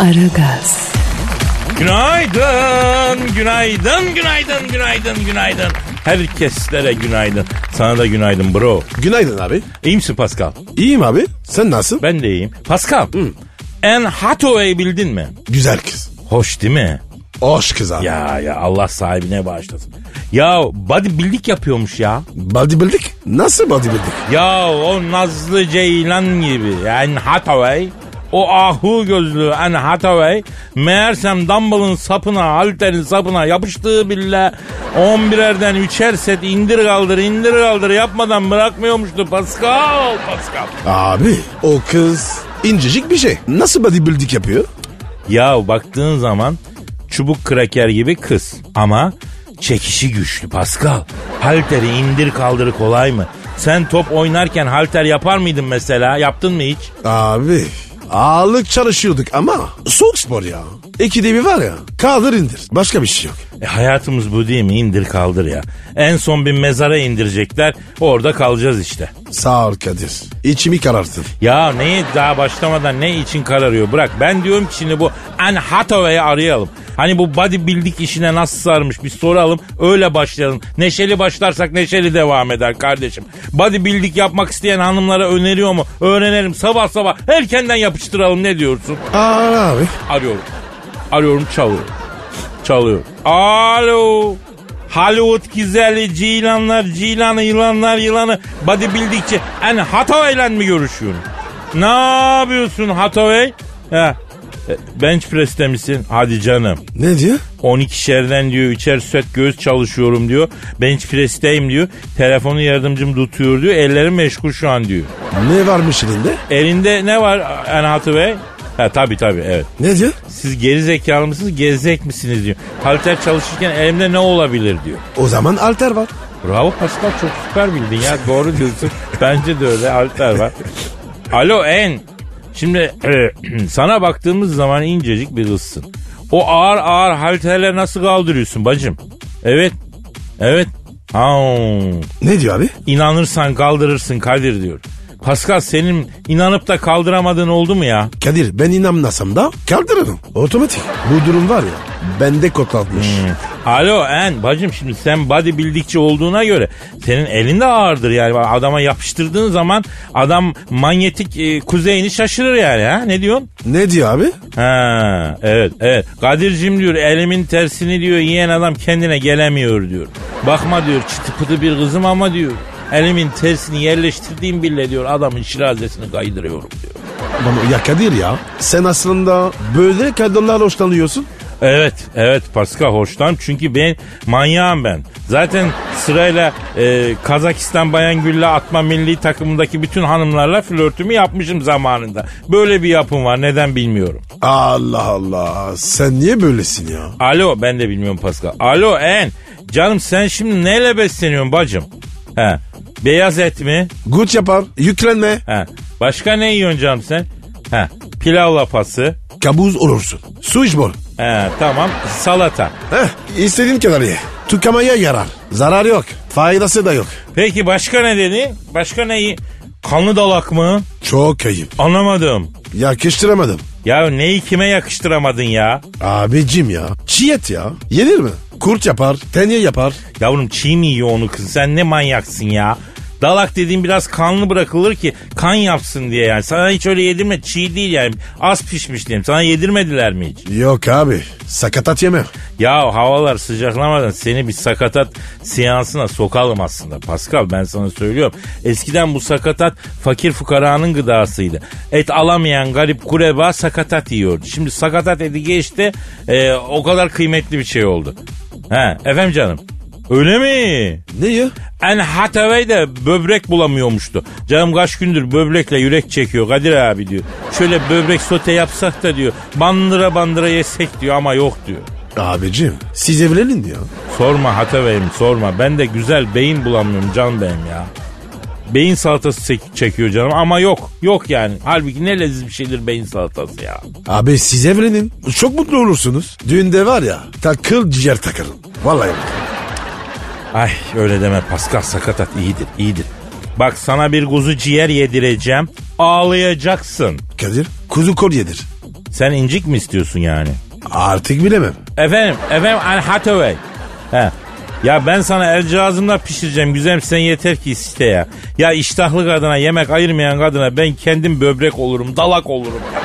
Aragaz, Günaydın, günaydın, günaydın, günaydın, günaydın. Herkeslere günaydın. Sana da günaydın bro. Günaydın abi. İyi misin Pascal? İyiyim abi. Sen nasıl? Ben de iyiyim. Pascal, Anne Hathaway bildin mi? Güzel kız. Hoş değil mi? Hoş kız abi. Ya ya Allah sahibine bağışlasın. Ya bodybuilding yapıyormuş ya. Bodybuilding? Nasıl bodybuilding? Ya o Nazlı Ceylan gibi. Yani Hathaway. O ahu gözlü Anne Hathaway meğersem dumbbell'ın sapına, halterin sapına yapıştığı bile 11'erden 3'er set indir kaldır indir kaldır yapmadan bırakmıyormuştu Pascal. Pascal. Abi o kız incecik bir şey. Nasıl bodybuilding yapıyor? Ya baktığın zaman çubuk kraker gibi kız ama çekişi güçlü Pascal. Halteri indir kaldır kolay mı? Sen top oynarken halter yapar mıydın mesela? Yaptın mı hiç? Abi ağırlık çalışıyorduk ama soğuk spor ya. İkide bir var ya kaldır indir. Başka bir şey yok. E, hayatımız bu değil mi? İndir kaldır ya. En son bir mezara indirecekler. Orada kalacağız işte. Sağ ol Kadir. İçimi kararttın. Ya neyi daha başlamadan ne için kararıyor? Bırak ben diyorum ki şimdi bu Anne Hathaway'i arayalım. Hani bu bodybuilding işine nasıl sarmış bir soralım öyle başlayalım. Neşeli başlarsak neşeli devam eder kardeşim. Bodybuilding yapmak isteyen hanımlara öneriyor mu? Öğrenelim sabah sabah erkenden yapıştıralım ne diyorsun? Aa abi. Arıyorum. Arıyorum çalıyor. Çalıyor. Alo. Hollywood güzeli cilanlar, cilanı, yılanlar, yılanı bodybuildingçi. Yani Hathaway'le mi görüşüyorsun? Ne yapıyorsun Hathaway? Ha. e, Bench press'te misin? Hadi canım. Ne diyor? 12 şerden diyor üçer set göğüs çalışıyorum diyor. Bench press'teyim diyor. Telefonu yardımcım tutuyor diyor. Ellerim meşgul şu an diyor. Ne varmış elinde? Elinde ne var Anne Hathaway? Ha tabii tabii evet. Ne diyor? Siz geri zekalı mısınız gezek misiniz diyor. Halter çalışırken elimde ne olabilir diyor. O zaman alter var. Bravo Pascal çok süper bildin ya doğru diyorsun. Bence de öyle halter var. Alo En. Şimdi e, sana baktığımız zaman incecik bir kızsın. O ağır ağır halterle nasıl kaldırıyorsun bacım? Evet. Evet. Ha. Ne diyor abi? İnanırsan kaldırırsın Kadir diyor. Pascal senin inanıp da kaldıramadığın oldu mu ya? Kadir ben inanmasam da kaldırırım. Otomatik. Bu durum var ya bende kodlatmış. Alo En bacım şimdi sen bodybuildingçi olduğuna göre senin elin de ağırdır yani adama yapıştırdığın zaman adam manyetik e, kuzeyini şaşırır yani ha ne diyorsun? Ne diyor abi? Ha evet evet Kadir'cim diyor elimin tersini diyor yiyen adam kendine gelemiyor diyor. Bakma diyor çıtı pıtı bir kızım ama diyor elimin tersini yerleştirdiğim bile diyor adamın şirazesini kaydırıyorum diyor. Ama ya Kadir ya sen aslında böyle kadınlar hoşlanıyorsun. Evet, evet Pascal hoşlan çünkü ben manyağım ben. Zaten sırayla e, Kazakistan Bayan Gülle atma milli takımındaki bütün hanımlarla flörtümü yapmışım zamanında. Böyle bir yapım var neden bilmiyorum. Allah Allah sen niye böylesin ya? Alo ben de bilmiyorum Pascal. Alo En canım sen şimdi neyle besleniyorsun bacım? He, beyaz et mi? Gut yapar yüklenme He, başka ne yiyorsun canım sen? He, pilav lapası. kabuz olursun. Su iç bol. He, tamam salata. Heh istediğin kadar ye. Tıkamaya yarar. Zarar yok. Faydası da yok. Peki başka ne dedi? Başka ne? Kanlı dalak mı? Çok ayıp. Anlamadım. Yakıştıramadım. Ya neyi kime yakıştıramadın ya? Abicim ya. Çiğ et ya. Yenir mi? Kurt yapar, tenye yapar. Yavrum çiğ mi yiyor onu kız? Sen ne manyaksın ya? Dalak dediğin biraz kanlı bırakılır ki kan yapsın diye yani. Sana hiç öyle yedirme çiğ değil yani. Az pişmiş diyeyim. Sana yedirmediler mi hiç? Yok abi. Sakatat yeme. Ya havalar sıcaklamadan seni bir sakatat seansına sokalım aslında. Pascal ben sana söylüyorum. Eskiden bu sakatat fakir fukaranın gıdasıydı. Et alamayan garip kureba sakatat yiyordu. Şimdi sakatat eti geçti e, o kadar kıymetli bir şey oldu. He efendim canım. Öyle mi? Ne ya? En Hathaway de böbrek bulamıyormuştu. Canım kaç gündür böbrekle yürek çekiyor Kadir abi diyor. Şöyle böbrek sote yapsak da diyor. Bandıra bandıra yesek diyor ama yok diyor. Abicim siz evlenin ya. Sorma Hathaway'im sorma. Ben de güzel beyin bulamıyorum can benim ya. Beyin salatası çek- çekiyor canım ama yok. Yok yani. Halbuki ne leziz bir şeydir beyin salatası ya. Abi siz evlenin. Çok mutlu olursunuz. Düğünde var ya takıl ciğer takarım. Vallahi. Ay öyle deme Pascal sakatat iyidir iyidir. Bak sana bir kuzu ciğer yedireceğim. Ağlayacaksın. Kadir kuzu kolyedir. Sen incik mi istiyorsun yani? Artık bilemem. Efendim, efendim Anne Hathaway. He. Ya ben sana el cihazımla pişireceğim güzelim sen yeter ki iste ya. Ya iştahlı kadına yemek ayırmayan kadına ben kendim böbrek olurum dalak olurum. Ya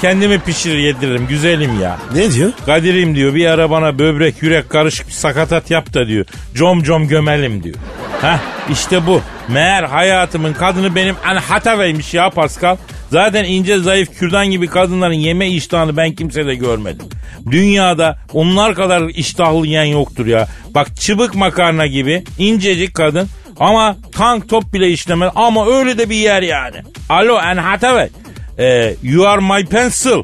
kendimi pişirir yediririm güzelim ya. Ne diyor? Kadir'im diyor bir ara bana böbrek yürek karışık bir sakatat yap da diyor. Com com gömelim diyor. Heh işte bu. Meğer hayatımın kadını benim Anne Hathaway'miş ya Pascal. Zaten ince zayıf kürdan gibi kadınların yeme iştahını ben kimsede görmedim. Dünyada onlar kadar iştahlı yiyen yoktur ya. Bak çıbık makarna gibi incecik kadın ama tank top bile işlemez ama öyle de bir yer yani. Alo Anne Ee, you are my pencil.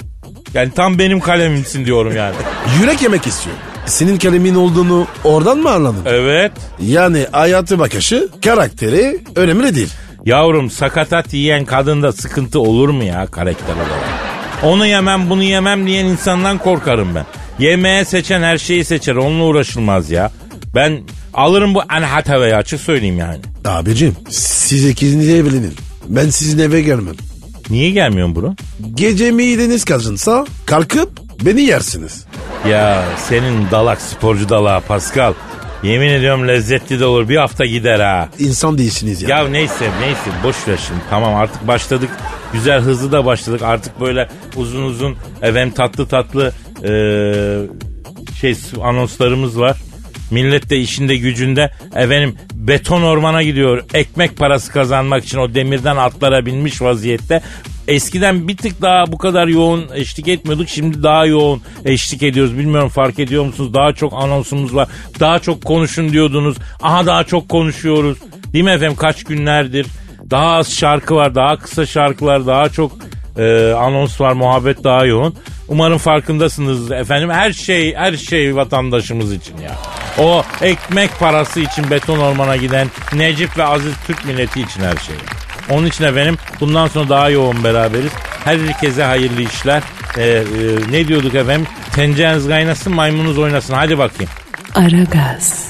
Yani tam benim kalemimsin diyorum yani. Yürek yemek istiyor. Senin kalemin olduğunu oradan mı anladın? Evet. Yani hayatı bakışı, karakteri önemli değil. Yavrum sakatat yiyen kadında sıkıntı olur mu ya karakter olarak? Onu yemem bunu yemem diyen insandan korkarım ben. Yemeğe seçen her şeyi seçer onunla uğraşılmaz ya. Ben alırım bu Hathaway'ı açık söyleyeyim yani. Abicim siz ikiniz evlenin. Ben sizin eve gelmem. Niye gelmiyorsun bro? Gece mideniz kazınsa kalkıp beni yersiniz. Ya senin dalak sporcu dalağı Pascal. Yemin ediyorum lezzetli de olur bir hafta gider ha. İnsan değilsiniz ya. Ya neyse neyse boş ver şimdi tamam artık başladık güzel hızlı da başladık artık böyle uzun uzun efendim tatlı tatlı eee, şey anonslarımız var. Millet de işinde gücünde efendim beton ormana gidiyor ekmek parası kazanmak için o demirden atlara binmiş vaziyette. Eskiden bir tık daha bu kadar yoğun eşlik etmiyorduk. Şimdi daha yoğun eşlik ediyoruz. Bilmiyorum fark ediyor musunuz? Daha çok anonsumuz var. Daha çok konuşun diyordunuz. Aha daha çok konuşuyoruz. Değil mi efendim kaç günlerdir? Daha az şarkı var. Daha kısa şarkılar. Daha çok e, anons var. Muhabbet daha yoğun. Umarım farkındasınız efendim. Her şey her şey vatandaşımız için ya. O ekmek parası için beton ormana giden Necip ve Aziz Türk milleti için her şey. Onun için efendim bundan sonra daha yoğun beraberiz. Herkese hayırlı işler. Ee, e, ne diyorduk efendim? Tencereniz kaynasın maymununuz oynasın. Hadi bakayım. Aragaz,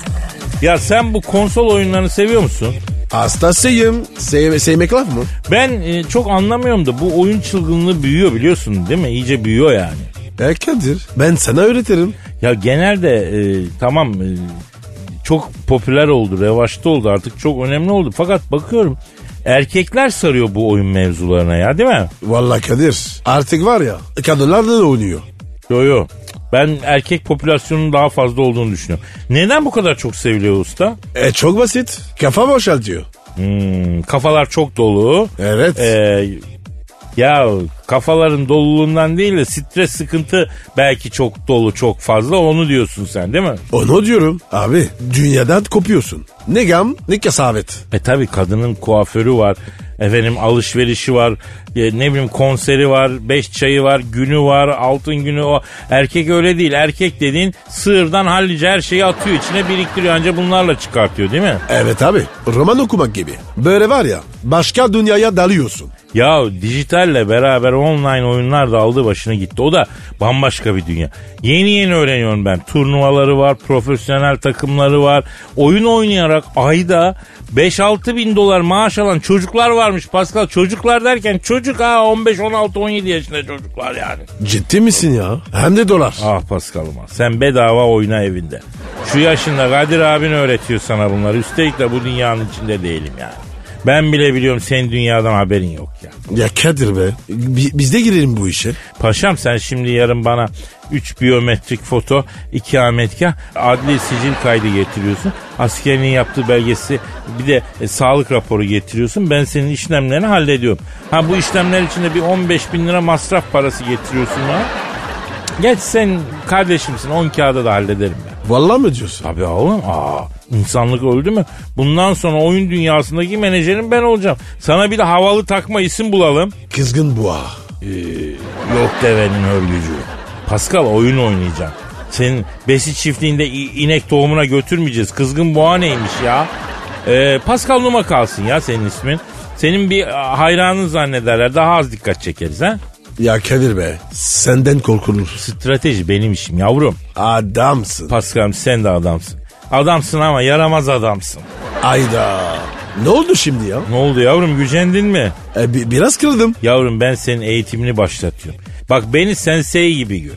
Ya sen bu konsol oyunlarını seviyor musun? Hastasıyım. Sev sevmek laf mı? Ben e, çok anlamıyorum da bu oyun çılgınlığı büyüyor biliyorsun değil mi? İyice büyüyor yani. E Kadir ben sana öğretirim. Ya genelde e, tamam e, çok popüler oldu, revaçta oldu artık çok önemli oldu. Fakat bakıyorum erkekler sarıyor bu oyun mevzularına ya değil mi? Vallahi Kadir artık var ya kadınlar da oynuyor. Yo yo. Ben erkek popülasyonunun daha fazla olduğunu düşünüyorum. Neden bu kadar çok seviliyor usta? E çok basit. Kafa boşaltıyor. Hmm, kafalar çok dolu. Evet. Ee, ya kafaların doluluğundan değil de stres sıkıntı belki çok dolu çok fazla onu diyorsun sen değil mi? Onu diyorum. Abi dünyadan kopuyorsun. Ne gam ne kesavet. E tabi kadının kuaförü var. Efendim alışverişi var. e, ne bileyim konseri var. Beş çayı var. Günü var. Altın günü o. Erkek öyle değil. Erkek dediğin sığırdan hallice her şeyi atıyor. içine biriktiriyor. Anca bunlarla çıkartıyor değil mi? Evet abi roman okumak gibi. Böyle var ya başka dünyaya dalıyorsun. Ya dijitalle beraber online oyunlar da aldı başını gitti. O da bambaşka bir dünya. Yeni yeni öğreniyorum ben. Turnuvaları var, profesyonel takımları var. Oyun oynayarak ayda 5-6 bin dolar maaş alan çocuklar varmış Pascal. Çocuklar derken çocuk ha 15, 16, 17 yaşında çocuklar yani. Ciddi misin ya? Hem de dolar. Ah Paskal'ım ah. sen bedava oyna evinde. Şu yaşında Kadir abin öğretiyor sana bunları. Üstelik de bu dünyanın içinde değilim yani. Ben bile biliyorum senin dünyadan haberin yok ya. Ya Kadir be bi- biz de girelim bu işe. Paşam sen şimdi yarın bana 3 biyometrik foto, 2 ametkah, adli sicil kaydı getiriyorsun. Askerinin yaptığı belgesi bir de e, sağlık raporu getiriyorsun. Ben senin işlemlerini hallediyorum. Ha bu işlemler için de bir 15 bin lira masraf parası getiriyorsun ya. Geç sen kardeşimsin 10 kağıda da hallederim ben. Vallahi mi diyorsun? Tabii oğlum. Aa, insanlık öldü mü? Bundan sonra oyun dünyasındaki menajerim ben olacağım. Sana bir de havalı takma isim bulalım. Kızgın boğa. Yok devenin örgücü. Pascal oyun oynayacağım. Senin besi çiftliğinde inek tohumuna götürmeyeceğiz. Kızgın boğa neymiş ya? Ee, Pascal Numa kalsın ya senin ismin. Senin bir hayranın zannederler. Daha az dikkat çekeriz ha. Ya Kadir be senden korkulur. Strateji benim işim yavrum. Adamsın. Pascal sen de adamsın. Adamsın ama yaramaz adamsın. Ayda. Ne oldu şimdi ya? Ne oldu yavrum gücendin mi? E, bi- biraz kırıldım. Yavrum ben senin eğitimini başlatıyorum. Bak beni sensei gibi gör.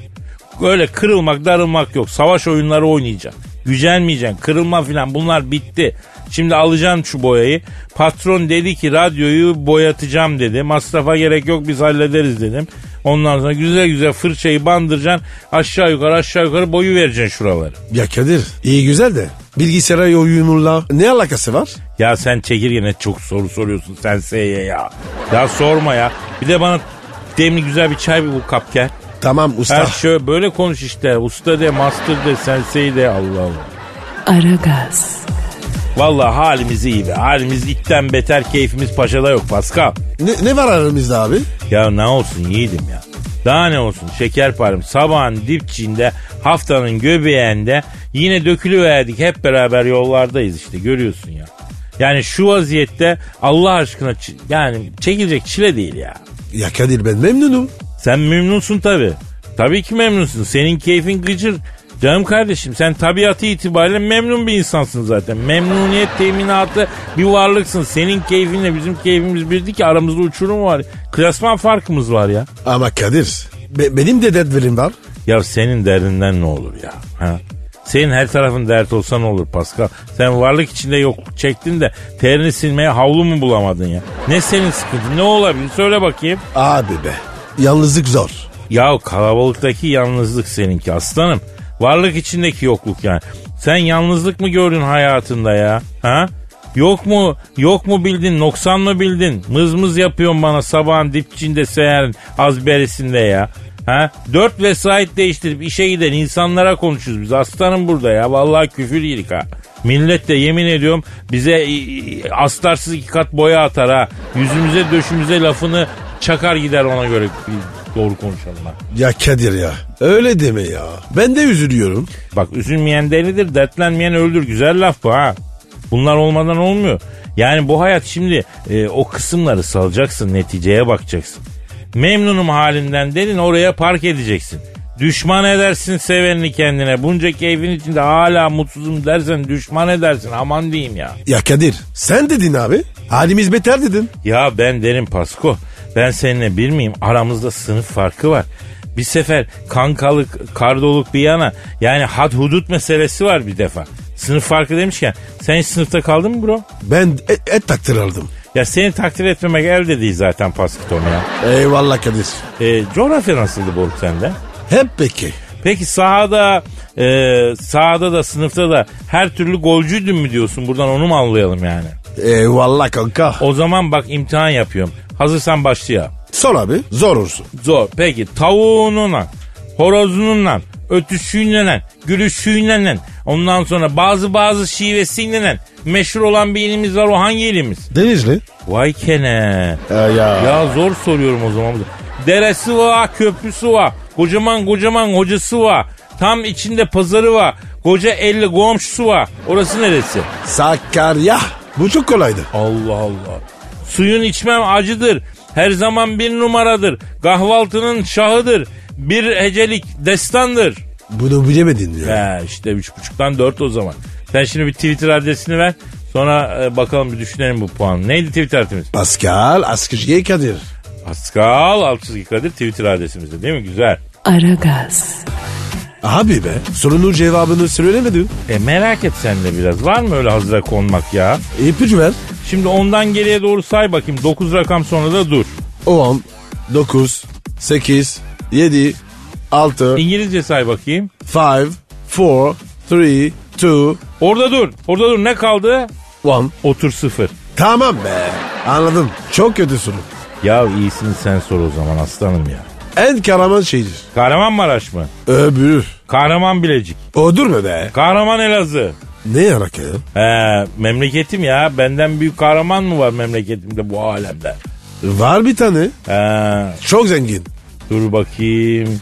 Böyle kırılmak darılmak yok. Savaş oyunları oynayacaksın. Gücenmeyeceksin. Kırılma filan bunlar bitti. Şimdi alacağım şu boyayı. Patron dedi ki radyoyu boyatacağım dedi. Masrafa gerek yok biz hallederiz dedim. Ondan sonra güzel güzel fırçayı bandıracaksın. Aşağı yukarı aşağı yukarı boyu vereceksin şuraları. Ya Kadir iyi güzel de bilgisayara oyununla ne alakası var? Ya sen çekirgene çok soru soruyorsun sensei'ye ya. Ya sorma ya. Bir de bana demli güzel bir çay bir bu kap gel. Tamam usta. Her şey böyle konuş işte. Usta de, master de, sensei de Allah Allah. Aragaz, Vallahi halimiz iyi be. Halimiz itten beter keyfimiz paşada yok Pascal. Ne, ne var aramızda abi? Ya ne olsun yiğidim ya. Daha ne olsun şekerparem sabahın dipçinde haftanın göbeğinde yine dökülüverdik hep beraber yollardayız işte görüyorsun ya. Yani şu vaziyette Allah aşkına yani çekilecek çile değil ya. Ya Kadir ben memnunum. Sen memnunsun tabi. Tabii ki memnunsun. Senin keyfin gıcır. Canım kardeşim sen tabiatı itibariyle memnun bir insansın zaten. Memnuniyet teminatı bir varlıksın. Senin keyfinle bizim keyfimiz birdi ki aramızda uçurum var. Klasman farkımız var ya. Ama Kadir be- benim de dertlerim var. Ya senin derdinden ne olur ya? Ha? Senin her tarafın dert olsa ne olur Pascal? Sen varlık içinde yokluk çektin de terini silmeye havlu mu bulamadın ya? Ne senin sıkıntın? Ne olabilir? Söyle bakayım. Abi be yalnızlık zor. Ya kalabalıktaki yalnızlık seninki aslanım. Varlık içindeki yokluk yani. Sen yalnızlık mı gördün hayatında ya? Ha? Yok mu yok mu bildin noksan mı bildin? Mız mız yapıyorsun bana sabahın dipçinde seherin az berisinde ya. Ha? Dört vesait değiştirip işe giden insanlara konuşuyoruz biz. Aslanım burada ya. Vallahi küfür yedik ha. Millet de yemin ediyorum bize aslarsız iki kat boya atar ha. Yüzümüze döşümüze lafını çakar gider ona göre doğru konuşalım ha. Ya Kadir ya öyle deme ya. Ben de üzülüyorum. Bak üzülmeyen delidir, dertlenmeyen öldür. Güzel laf bu ha. Bunlar olmadan olmuyor. Yani bu hayat şimdi e, o kısımları salacaksın, neticeye bakacaksın. Memnunum halimden dedin oraya park edeceksin. Düşman edersin sevenini kendine. Bunca keyfin içinde hala mutsuzum dersen düşman edersin. Aman diyeyim ya. Ya Kadir sen dedin abi. Halimiz beter dedin. Ya ben derim Pasko. Ben seninle bir miyim? Aramızda sınıf farkı var. Bir sefer kankalık, kardoluk bir yana yani had hudut meselesi var bir defa. Sınıf farkı demişken sen hiç sınıfta kaldın mı bro? Ben et, et takdir aldım. Ya seni takdir etmemek elde değil zaten Paskitom ya. Eyvallah Kadir. E, coğrafya nasıldı Boruk sende? Hep peki. Peki sahada, e, sahada da sınıfta da her türlü golcüydün mü diyorsun? Buradan onu mu anlayalım yani? Eyvallah kanka. O zaman bak imtihan yapıyorum. Hazırsan başlayalım. Sor abi zor olsun. Zor. Peki tavuğununla, horozununla, ötüşüyle, gülüşüyle, ondan sonra bazı bazı şivesiyle meşhur olan bir ilimiz var. O hangi ilimiz? Denizli. Vay kene. E, ya. Ya zor soruyorum o zaman. Deresi var, köprüsü var. Kocaman kocaman hocası var. Tam içinde pazarı var. Koca elli komşusu var. Orası neresi? Sakarya. Bu çok kolaydı. Allah Allah. Suyun içmem acıdır. Her zaman bir numaradır. Kahvaltının şahıdır. Bir hecelik destandır. Bunu bilemedin ya. He işte üç buçuktan dört o zaman. Sen şimdi bir Twitter adresini ver. Sonra e, bakalım bir düşünelim bu puanı. Neydi Twitter adresimiz? Pascal Askışge Kadir. Pascal Altçızgi Kadir Twitter adresimizde değil mi? Güzel. Aragaz, Abi be sorunun cevabını söylemedin. E merak et sen de biraz. Var mı öyle hazıra konmak ya? İpucu ver. Şimdi ondan geriye doğru say bakayım. 9 rakam sonra da dur. 10, 9, 8, 7, 6, İngilizce say bakayım. 5, 4, 3, 2, Orada dur. Orada dur. Ne kaldı? 1. Otur sıfır. Tamam be. Anladım. Çok kötü soru. Ya iyisini sen sor o zaman aslanım ya. En kahraman şeydir. Kahramanmaraş mı? Öbürü. Kahraman Bilecik. Odur mu be? Kahraman Elazığ. Ne yarak ya? He, memleketim ya. Benden büyük kahraman mı var memleketimde bu alemde? Var bir tane. He, Çok zengin. dur bakayım.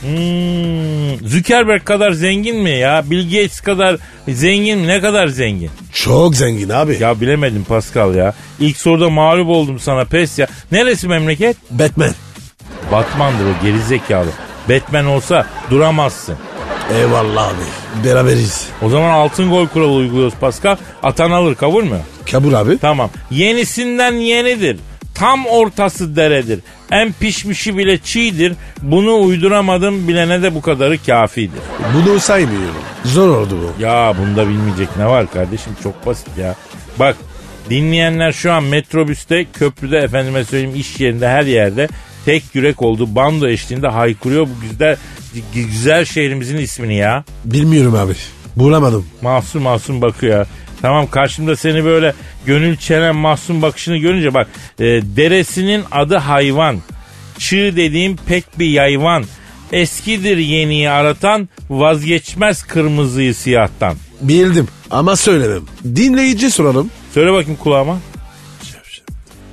Hmm, Zuckerberg kadar zengin mi ya? Bill Gates kadar zengin mi? Ne kadar zengin? Çok zengin abi. Ya bilemedim Pascal ya. İlk soruda mağlup oldum sana pes ya. Neresi memleket? Batman. Batman'dır o gerizekalı. Batman olsa duramazsın. Eyvallah abi. Beraberiz. O zaman altın gol kuralı uyguluyoruz Pascal. Atan alır kabul mü? Kabul abi. Tamam. Yenisinden yenidir. Tam ortası deredir. En pişmişi bile çiğdir. Bunu uyduramadım bilene de bu kadarı kafidir. Bunu saymıyorum. Zor oldu bu. Ya bunda bilmeyecek ne var kardeşim çok basit ya. Bak dinleyenler şu an metrobüste, köprüde efendime söyleyeyim iş yerinde her yerde tek yürek oldu. Bando eşliğinde haykırıyor bu güzel güzel şehrimizin ismini ya. Bilmiyorum abi. Bulamadım. Mahsun mahsun bakıyor ya. Tamam karşımda seni böyle gönül çelen mahzun bakışını görünce bak e, deresinin adı hayvan. Çığ dediğim pek bir yayvan. Eskidir yeniyi aratan vazgeçmez kırmızıyı siyahtan. Bildim ama söylemem. Dinleyici soralım. Söyle bakayım kulağıma.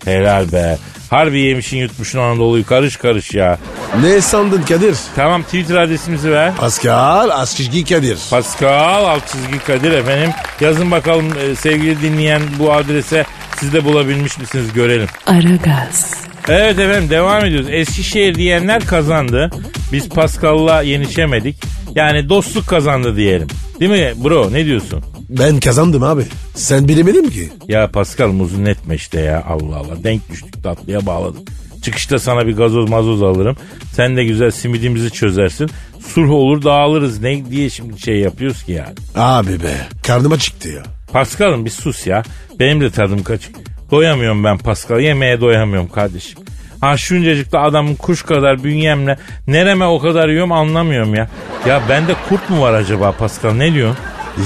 Helal be. Harbi yemişin yutmuşun Anadolu'yu karış karış ya. Ne sandın Kadir? Tamam Twitter adresimizi ver. Pascal Askizgi Kadir. Pascal alt çizgi Kadir efendim. Yazın bakalım e, sevgili dinleyen bu adrese siz de bulabilmiş misiniz görelim. Aragaz, Evet efendim devam ediyoruz. Eskişehir diyenler kazandı. Biz Pascal'la yenişemedik. Yani dostluk kazandı diyelim. Değil mi bro ne diyorsun? Ben kazandım abi. Sen bilemedin ki. Ya Pascal muzun etme işte ya Allah Allah. Denk düştük tatlıya bağladık. Çıkışta sana bir gazoz mazoz alırım. Sen de güzel simidimizi çözersin. Sulh olur dağılırız. Ne diye şimdi şey yapıyoruz ki yani. Abi be. Karnıma çıktı ya. Pascal'ım bir sus ya. Benim de tadım kaçık. Doyamıyorum ben Pascal. Yemeğe doyamıyorum kardeşim. Ha şuncacıkta adamın kuş kadar bünyemle nereme o kadar yiyorum anlamıyorum ya. Ya bende kurt mu var acaba Pascal ne diyorsun?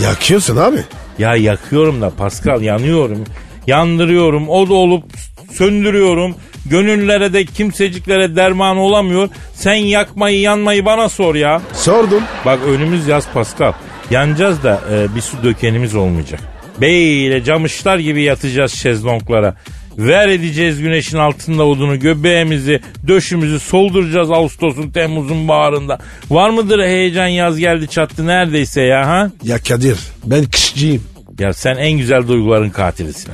Yakıyorsun abi. Ya yakıyorum da Pascal yanıyorum. Yandırıyorum. O da olup söndürüyorum. Gönüllere de kimseciklere derman olamıyor. Sen yakmayı yanmayı bana sor ya. Sordum. Bak önümüz yaz Pascal. Yanacağız da e, bir su dökenimiz olmayacak. Beyle camışlar gibi yatacağız şezlonglara. Ver edeceğiz güneşin altında odunu göbeğimizi, döşümüzü solduracağız Ağustos'un, Temmuz'un baharında. Var mıdır heyecan yaz geldi çattı neredeyse ya ha? Ya Kadir ben kışçıyım. Ya sen en güzel duyguların katilisin.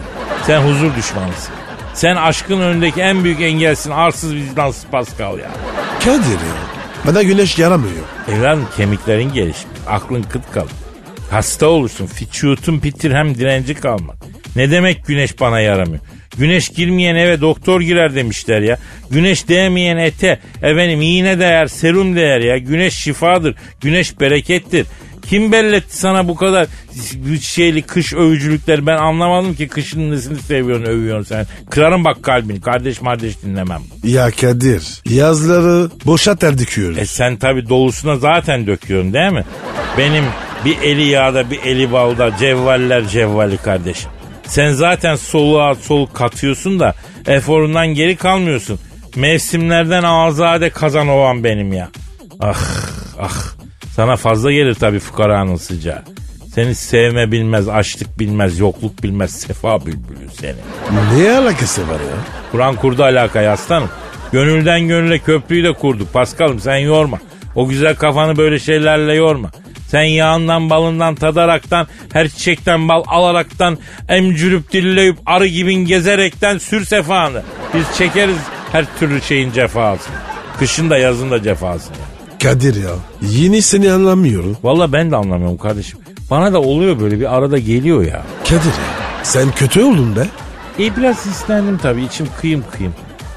Sen huzur düşmanısın. Sen aşkın önündeki en büyük engelsin. Arsız vicdansız Pascal ya. Kadir ya. Bana güneş yaramıyor. Evladım kemiklerin gelişmiş. Aklın kıt kalır. Hasta olursun. Vücutun bitir hem direnci kalmaz. Ne demek güneş bana yaramıyor? Güneş girmeyen eve doktor girer demişler ya. Güneş değmeyen ete efendim iğne değer, serum değer ya. Güneş şifadır. Güneş berekettir. Kim belletti sana bu kadar şeyli kış övücülükleri ben anlamadım ki kışın nesini seviyorsun övüyorsun sen. Kırarım bak kalbini kardeş kardeş dinlemem. Ya Kadir yazları boşa ter dikiyoruz. E sen tabi dolusuna zaten döküyorsun değil mi? Benim bir eli yağda bir eli balda cevvaller cevvali kardeşim. Sen zaten soluğa soluk katıyorsun da eforundan geri kalmıyorsun. Mevsimlerden azade kazan ovan benim ya. Ah ah sana fazla gelir tabi fukaranın sıcağı. Seni sevme bilmez, açlık bilmez, yokluk bilmez, sefa bülbülü seni. Ne alakası var ya? Kur'an kurdu alakayı aslanım. Gönülden gönüle köprüyü de kurduk. Paskal'ım sen yorma. O güzel kafanı böyle şeylerle yorma. Sen yağından balından tadaraktan her çiçekten bal alaraktan emcürüp dilleyip arı gibin gezerekten sür sefanı. Biz çekeriz her türlü şeyin cefasını. Kışın da yazın da cefasını. Kadir ya yeni seni anlamıyorum. Valla ben de anlamıyorum kardeşim. Bana da oluyor böyle bir arada geliyor ya. Kadir ya sen kötü oldun be. E biraz hislendim tabii içim kıyım kıyım.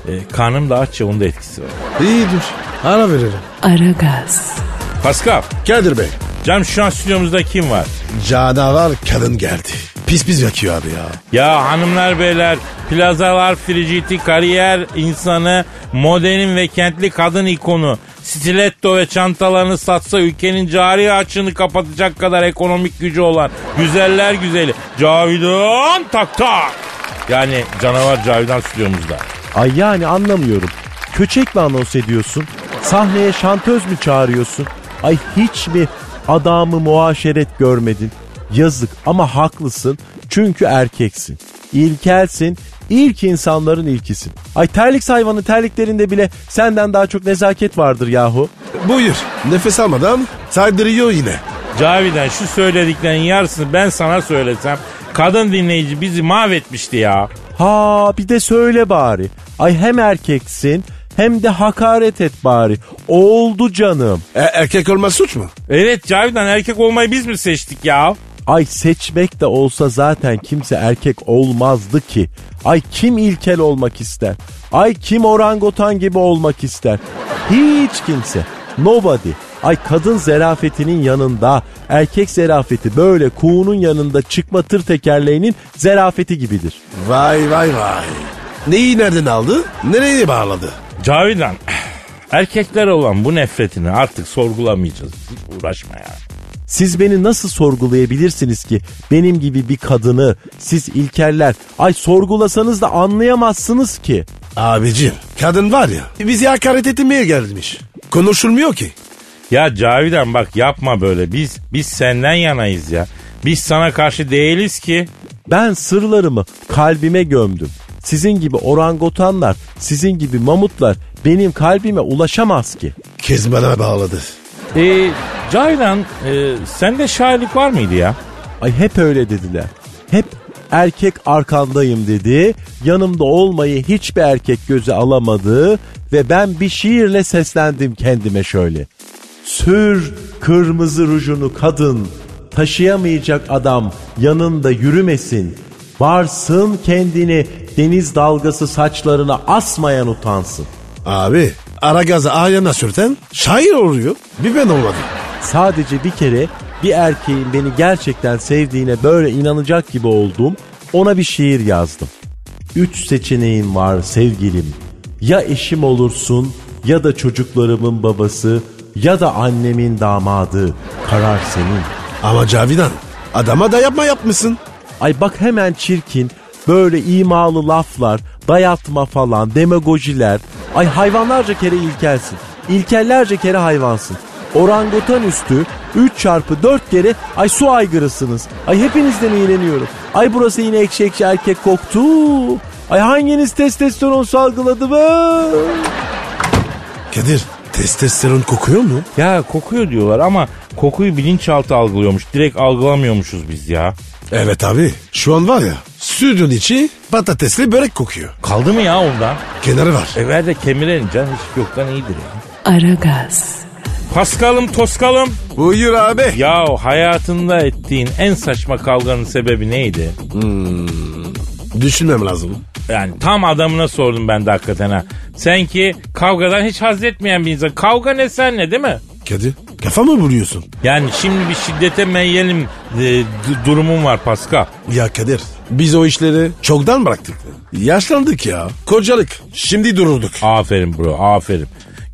E, karnım da aç ya onun da etkisi var. İyi dur ara veririm. Aragaz, Pascal, Kadir Bey canım şu an stüdyomuzda kim var? canavar kadın geldi. Pis pis yakıyor abi ya. Ya hanımlar beyler, plazalar, friciti, kariyer insanı, modernin ve kentli kadın ikonu, stiletto ve çantalarını satsa ülkenin cari açığını kapatacak kadar ekonomik gücü olan güzeller güzeli Cavidan Tak Tak. Yani canavar Cavidan stüdyomuzda. Ay yani anlamıyorum. Köçek mi anons ediyorsun? Sahneye şantöz mü çağırıyorsun? Ay hiç mi adamı muaşeret görmedin? Yazık ama haklısın çünkü erkeksin. İlkelsin, ilk insanların ilkisin. Ay terlik hayvanı terliklerinde bile senden daha çok nezaket vardır yahu. Buyur. Nefes almadan saydırıyor yine. Cavidan şu söylediklerin yarısını ben sana söylesem kadın dinleyici bizi mahvetmişti ya. Ha bir de söyle bari. Ay hem erkeksin hem de hakaret et bari. Oldu canım. E, erkek olmak suç mu? Evet Cavidan erkek olmayı biz mi seçtik ya? Ay seçmek de olsa zaten kimse erkek olmazdı ki. Ay kim ilkel olmak ister? Ay kim orangutan gibi olmak ister? Hiç kimse. Nobody. Ay kadın zerafetinin yanında erkek zerafeti böyle kuğunun yanında çıkma tır tekerleğinin zerafeti gibidir. Vay vay vay. Neyi nereden aldı? Nereye bağladı? Cavidan erkekler olan bu nefretini artık sorgulamayacağız. Hiç uğraşma ya. Siz beni nasıl sorgulayabilirsiniz ki? Benim gibi bir kadını siz ilkeller ay sorgulasanız da anlayamazsınız ki. Abicim kadın var ya bizi hakaret etmeye gelmiş. Konuşulmuyor ki. Ya Cavidan bak yapma böyle. Biz biz senden yanayız ya. Biz sana karşı değiliz ki. Ben sırlarımı kalbime gömdüm. Sizin gibi orangotanlar, sizin gibi mamutlar benim kalbime ulaşamaz ki. Kez bana bağladı. Ee, Cavidan e, sende şairlik var mıydı ya? Ay hep öyle dediler. Hep erkek arkandayım dedi. Yanımda olmayı hiçbir erkek göze alamadı ve ben bir şiirle seslendim kendime şöyle. Sür kırmızı rujunu kadın, taşıyamayacak adam yanında yürümesin. Varsın kendini deniz dalgası saçlarına asmayan utansın. Abi ara gazı ayağına sürten şair oluyor. Bir ben olmadım. Sadece bir kere bir erkeğin beni gerçekten sevdiğine böyle inanacak gibi oldum. Ona bir şiir yazdım. Üç seçeneğin var sevgilim. Ya eşim olursun ya da çocuklarımın babası ya da annemin damadı. Karar senin. Ama Cavidan adama da yapma yapmışsın. Ay bak hemen çirkin böyle imalı laflar, dayatma falan, demagojiler. Ay hayvanlarca kere ilkelsin. İlkellerce kere hayvansın. Orangutan üstü 3 çarpı 4 kere ay su aygırısınız. Ay hepinizden iğreniyorum. Ay burası yine ekşi ekşi erkek koktu. Ay hanginiz testosteron salgıladı be? Kadir testosteron kokuyor mu? Ya kokuyor diyorlar ama kokuyu bilinçaltı algılıyormuş. Direkt algılamıyormuşuz biz ya. Evet abi şu an var ya stüdyonun içi patatesli börek kokuyor. Kaldı mı ya ondan? Kenarı var. E ver de kemirelim can hiç yoktan iyidir ya. Aragaz, Paskalım toskalım. Buyur abi. Ya hayatında ettiğin en saçma kavganın sebebi neydi? Düşünmem lazım. Yani tam adamına sordum ben de hakikaten ha. Sen ki kavgadan hiç haz etmeyen bir insan. Kavga ne sen ne değil mi? Kadir kafa mı vuruyorsun? Yani şimdi bir şiddete meyyelim e, durumum var Pascal. Ya Kadir biz o işleri çoktan bıraktık. Yaşlandık ya. Kocalık. Şimdi dururduk. Aferin bro aferin.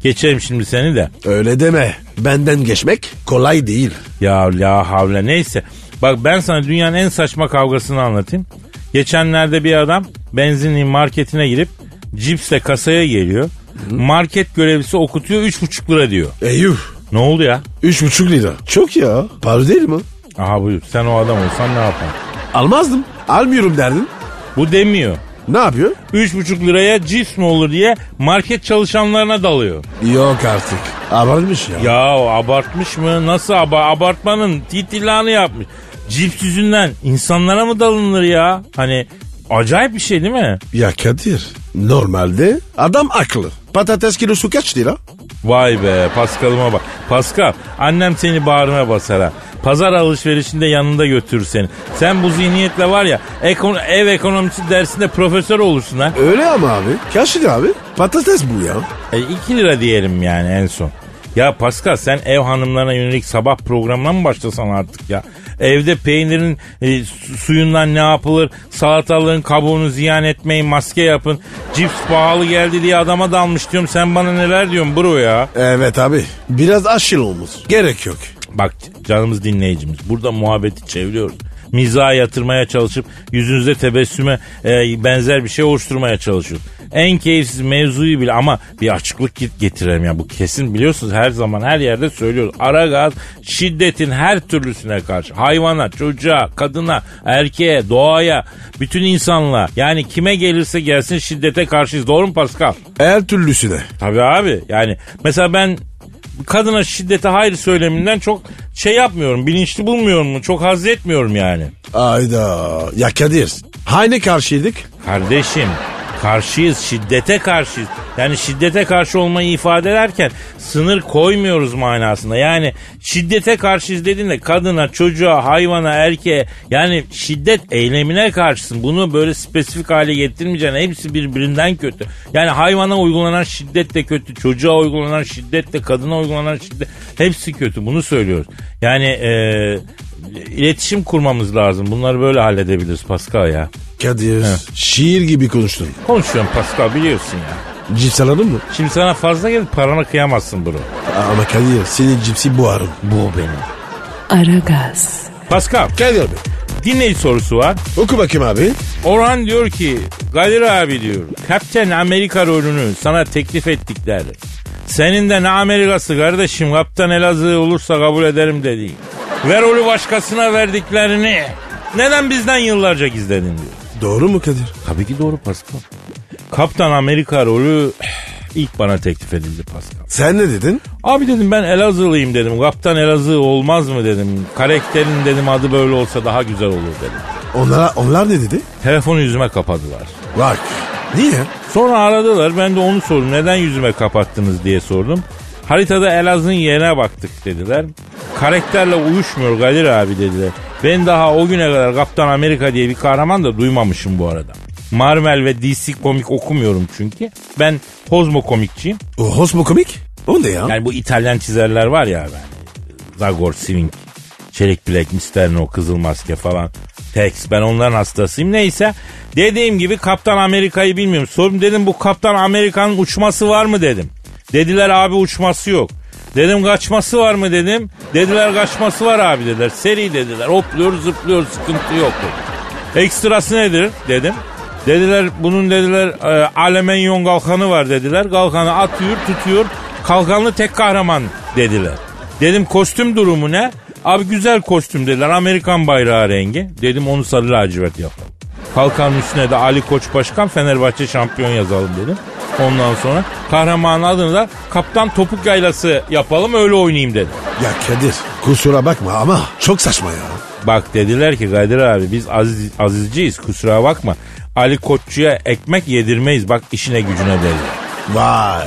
Geçelim şimdi seni de. Öyle deme. Benden geçmek kolay değil. Ya la havle neyse. Bak ben sana dünyanın en saçma kavgasını anlatayım. Geçenlerde bir adam benzinliğin marketine girip cipsle kasaya geliyor. Market görevlisi okutuyor 3,5 lira diyor. Eyyuh. Ne oldu ya? Üç buçuk lira. Çok ya. Pahalı değil mi? Aha buyur sen o adam olsan ne yapar? Almazdım. Almıyorum derdin. Bu demiyor. Ne yapıyor? 3,5 liraya cips mi olur diye market çalışanlarına dalıyor. Yok artık. Abartmış ya. Ya abartmış mı? Nasıl aba abartmanın titillanı yapmış. Cips yüzünden insanlara mı dalınır ya? Hani acayip bir şey değil mi? Ya Kadir. Normalde adam aklı. Patates kilosu kaç lira? Vay be Paskal'ıma bak. Paskal annem seni bağrına basar ha. Pazar alışverişinde yanında götürür seni. Sen bu zihniyetle var ya ekon- ev ekonomisi dersinde profesör olursun ha. Öyle ama abi. Kaç lira abi? Patates bu ya. E, 2 lira diyelim yani en son. Ya Pascal sen ev hanımlarına yönelik sabah programına mı başlasan artık ya? Evde peynirin e, su- suyundan ne yapılır? Salatalığın kabuğunu ziyan etmeyin, maske yapın. Cips pahalı geldi diye adama dalmış diyorum. Sen bana neler diyorsun bro ya? Evet abi. Biraz aşil olmuş. Gerek yok. Bak canımız dinleyicimiz. Burada muhabbeti çeviriyoruz. Mizaha yatırmaya çalışıp yüzünüzde tebessüme e, benzer bir şey oluşturmaya çalışıyoruz. En keyifsiz mevzuyu bile ama bir açıklık get- getirelim ya. Bu kesin biliyorsunuz her zaman her yerde söylüyoruz. Aragaz şiddetin her türlüsüne karşı. Hayvana, çocuğa, kadına, erkeğe, doğaya, bütün insanlığa. Yani kime gelirse gelsin şiddete karşıyız. Doğru mu Pascal? Her türlüsüne. Tabii abi. Yani mesela ben kadına şiddete hayır söyleminden çok şey yapmıyorum. Bilinçli bulmuyorum mu? Çok haz etmiyorum yani. Ayda. Ya Kadir. Aynı karşıydık. Kardeşim karşıyız şiddete karşıyız. Yani şiddete karşı olmayı ifade ederken sınır koymuyoruz manasında. Yani şiddete karşıyız dediğinde kadına, çocuğa, hayvana, erkeğe yani şiddet eylemine karşısın. Bunu böyle spesifik hale getirmeyeceksin. Hepsi birbirinden kötü. Yani hayvana uygulanan şiddet de kötü. Çocuğa uygulanan şiddet de kadına uygulanan şiddet hepsi kötü. Bunu söylüyoruz. Yani eee iletişim kurmamız lazım. Bunları böyle halledebiliriz Pascal ya. Kadir. Şiir gibi konuştun. Konuşuyorum Pascal biliyorsun ya. Cips alalım mı? Şimdi sana fazla gelip parana kıyamazsın bro. Ama Kadir senin cipsi buharım. Bu benim. Aragaz, Pascal Kadir Bey. dinleyici sorusu var. Oku bakayım abi. Orhan diyor ki Kadir abi diyor Kapten Amerika rolünü sana teklif ettikler. Senin de ne Amerikası kardeşim Kaptan Elazığ olursa kabul ederim dedi. Ve rolü başkasına verdiklerini neden bizden yıllarca gizledin diyor. Doğru mu Kadir? Tabii ki doğru Pascal. Kaptan Amerika rolü ilk bana teklif edildi Pascal. Sen ne dedin? Abi dedim ben Elazığlıyım dedim. Kaptan Elazığ olmaz mı dedim. Karakterin dedim adı böyle olsa daha güzel olur dedim. Onlara, onlar ne dedi? Telefonu yüzüme kapadılar. Bak. Niye? Sonra aradılar ben de onu sordum. Neden yüzüme kapattınız diye sordum. Haritada Elazığ'ın yerine baktık dediler. Karakterle uyuşmuyor Kadir abi dediler. Ben daha o güne kadar Kaptan Amerika diye bir kahraman da duymamışım bu arada. Marvel ve DC komik okumuyorum çünkü. Ben kozmo komikçiyim. O Hosmo komik? O ne ya? Yani bu İtalyan çizerler var ya ben. Zagor, Swing, Çelik Bilek, Mister No, Kızıl Maske falan. Tex ben onların hastasıyım. Neyse dediğim gibi Kaptan Amerika'yı bilmiyorum. Sordum dedim bu Kaptan Amerika'nın uçması var mı dedim. Dediler abi uçması yok. Dedim kaçması var mı dedim. Dediler kaçması var abi dediler. Seri dediler. Hopluyor zıplıyor sıkıntı yok. Ekstrası nedir dedim. Dediler bunun dediler e, Alemenyon kalkanı var dediler. Kalkanı atıyor tutuyor. Kalkanlı tek kahraman dediler. Dedim kostüm durumu ne? Abi güzel kostüm dediler. Amerikan bayrağı rengi. Dedim onu sarı lacivert yapalım. Kalkanın üstüne de Ali Koç Başkan Fenerbahçe şampiyon yazalım dedim. Ondan sonra kahramanın adını da Kaptan Topuk Yaylası yapalım öyle oynayayım dedim. Ya Kadir kusura bakma ama çok saçma ya. Bak dediler ki Kadir abi biz aziz, azizciyiz kusura bakma. Ali Koççu'ya ekmek yedirmeyiz bak işine gücüne dediler. Vay.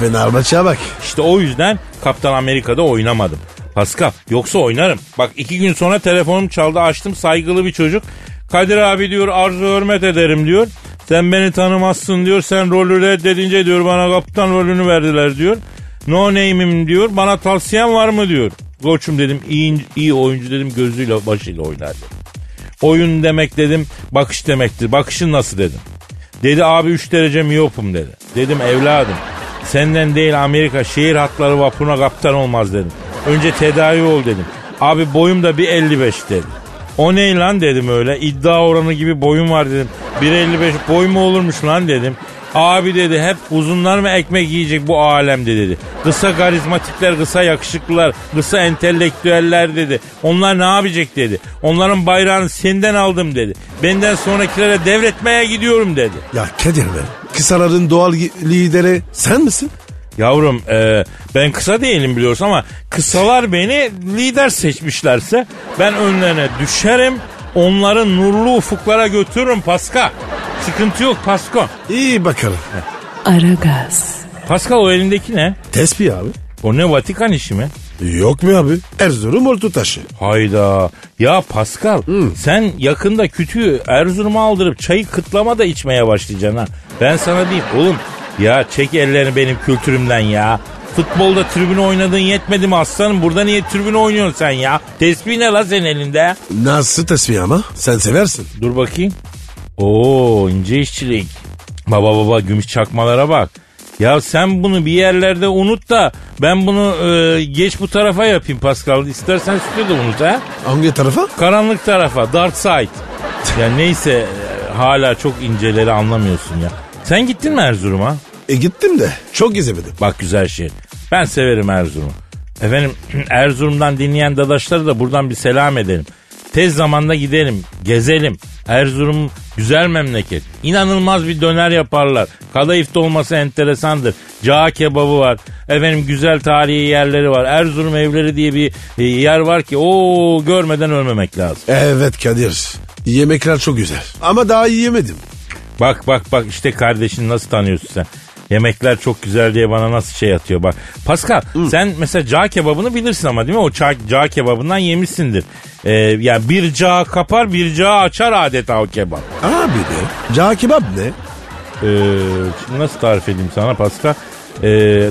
Fenerbahçe'ye bak. İşte o yüzden Kaptan Amerika'da oynamadım. Pascal yoksa oynarım. Bak iki gün sonra telefonum çaldı açtım saygılı bir çocuk. Kadir abi diyor arzu hürmet ederim diyor. Sen beni tanımazsın diyor. Sen rolü reddedince diyor bana kaptan rolünü verdiler diyor. No name'im diyor. Bana tavsiyen var mı diyor. Koçum dedim iyi, iyi oyuncu dedim gözüyle başıyla oynar. Oyun demek dedim bakış demektir. Bakışın nasıl dedim. Dedi abi 3 derece miyopum dedi. Dedim evladım senden değil Amerika şehir hatları vapuruna kaptan olmaz dedim. Önce tedavi ol dedim. Abi boyum da 1.55 dedi. O ne lan dedim öyle. İddia oranı gibi boyum var dedim. 1.55 boy mu olurmuş lan dedim. Abi dedi hep uzunlar mı ekmek yiyecek bu alemde dedi. Kısa karizmatikler, kısa yakışıklılar, kısa entelektüeller dedi. Onlar ne yapacak dedi. Onların bayrağını senden aldım dedi. Benden sonrakilere devretmeye gidiyorum dedi. Ya Kadir be. Kısaların doğal lideri sen misin? Yavrum e, ben kısa değilim biliyorsun ama kısalar beni lider seçmişlerse ben önlerine düşerim. Onları nurlu ufuklara götürürüm Pascal. Sıkıntı yok Pasko. İyi bakalım. Aragaz, Pascal o elindeki ne? Tespih abi. O ne Vatikan işi mi? Yok mu abi? Erzurum orta taşı. Hayda. Ya Pascal sen yakında kütüğü Erzurum'a aldırıp çayı kıtlama da içmeye başlayacaksın ha. Ben sana diyeyim oğlum ya çek ellerini benim kültürümden ya. Futbolda tribüne oynadığın yetmedi mi aslanım? Burada niye tribüne oynuyorsun sen ya? Tespih ne la senin elinde? Nasıl tespih ama? Sen seversin. Dur bakayım. Oo ince işçilik. Baba baba gümüş çakmalara bak. Ya sen bunu bir yerlerde unut da ben bunu e, geç bu tarafa yapayım Pascal. İstersen stüdyoda unut ha. Hangi tarafa? Karanlık tarafa, dark side. Ya neyse e, hala çok inceleri anlamıyorsun ya. Sen gittin mi Erzurum'a? E gittim de çok gezemedim. Bak güzel şehir. Ben severim Erzurum'u. Efendim Erzurum'dan dinleyen dadaşları da buradan bir selam edelim. Tez zamanda gidelim, gezelim. Erzurum güzel memleket. İnanılmaz bir döner yaparlar. Kadayıfta olması enteresandır. Cağ kebabı var. Efendim güzel tarihi yerleri var. Erzurum evleri diye bir e, yer var ki o görmeden ölmemek lazım. Evet Kadir. Yemekler çok güzel. Ama daha yiyemedim. Bak bak bak işte kardeşini nasıl tanıyorsun sen. Yemekler çok güzel diye bana nasıl şey atıyor bak. Pascal sen mesela cağ kebabını bilirsin ama değil mi? O cağ, cağ kebabından yemişsindir. Ee, yani bir cağ kapar bir cağ açar adeta o kebap. Abi de. Cağ kebap ne? Ee, şimdi nasıl tarif edeyim sana Pascal? Ee,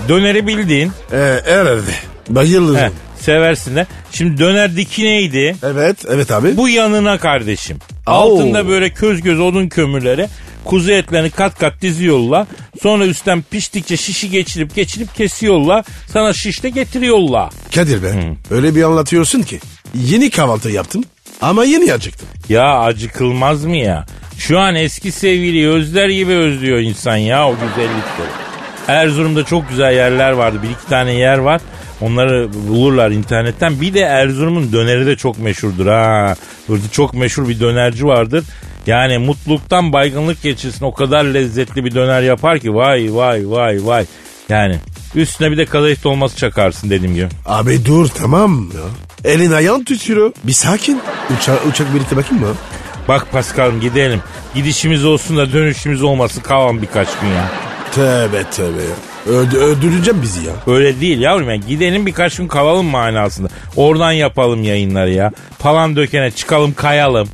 döneri bildiğin. Ee, herhalde. Bayılırım. Heh, seversin de. Şimdi döner diki neydi? Evet, evet abi. Bu yanına kardeşim. Oo. Altında böyle köz göz odun kömürleri. Kuzu etlerini kat kat diziyorlar. Sonra üstten piştikçe şişi geçirip geçirip kesiyorlar. Sana şiş de getiriyorlar. Kadir be. Öyle bir anlatıyorsun ki. Yeni kahvaltı yaptım ama yeni acıktım. Ya acıkılmaz mı ya? Şu an eski sevgiliyi özler gibi özlüyor insan ya o güzellikleri. Erzurum'da çok güzel yerler vardı. Bir iki tane yer var. Onları bulurlar internetten. Bir de Erzurum'un döneri de çok meşhurdur ha. Burada çok meşhur bir dönerci vardır. Yani mutluluktan baygınlık geçirsin. O kadar lezzetli bir döner yapar ki vay vay vay vay. Yani üstüne bir de kadayıf dolması çakarsın dediğim gibi. Abi dur tamam ya. Elin ayağın tutuyor. Bir sakin. Uça uçak birlikte bakayım mı? Bak Paskal'ım gidelim. Gidişimiz olsun da dönüşümüz olmasın kalan birkaç gün ya. Tövbe tövbe ya. Öldü, öldüreceğim bizi ya. Öyle değil yavrum ya. Gidelim birkaç gün kalalım manasında. Oradan yapalım yayınları ya. Palan dökene çıkalım kayalım.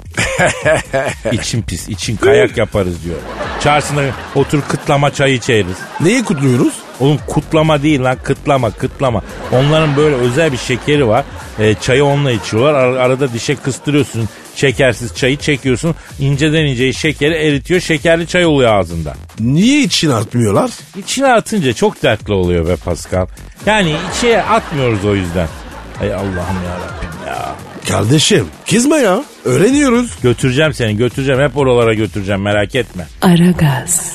için pis için kayak yaparız diyor. Çarşısında otur kıtlama çay içeriz. Neyi kutluyoruz? Oğlum kutlama değil lan kıtlama kıtlama. Onların böyle özel bir şekeri var. E, çayı onunla içiyorlar. Ar- arada dişe kıstırıyorsun. Şekersiz çayı çekiyorsun. İnceden inceye şekeri eritiyor. Şekerli çay oluyor ağzında. Niye için artmıyorlar? İçine atınca çok dertli oluyor be Pascal. Yani içe atmıyoruz o yüzden. Ay Allah'ım ya Rabbim ya. Kardeşim kızma ya. Öğreniyoruz. Götüreceğim seni götüreceğim. Hep oralara götüreceğim merak etme. Aragaz,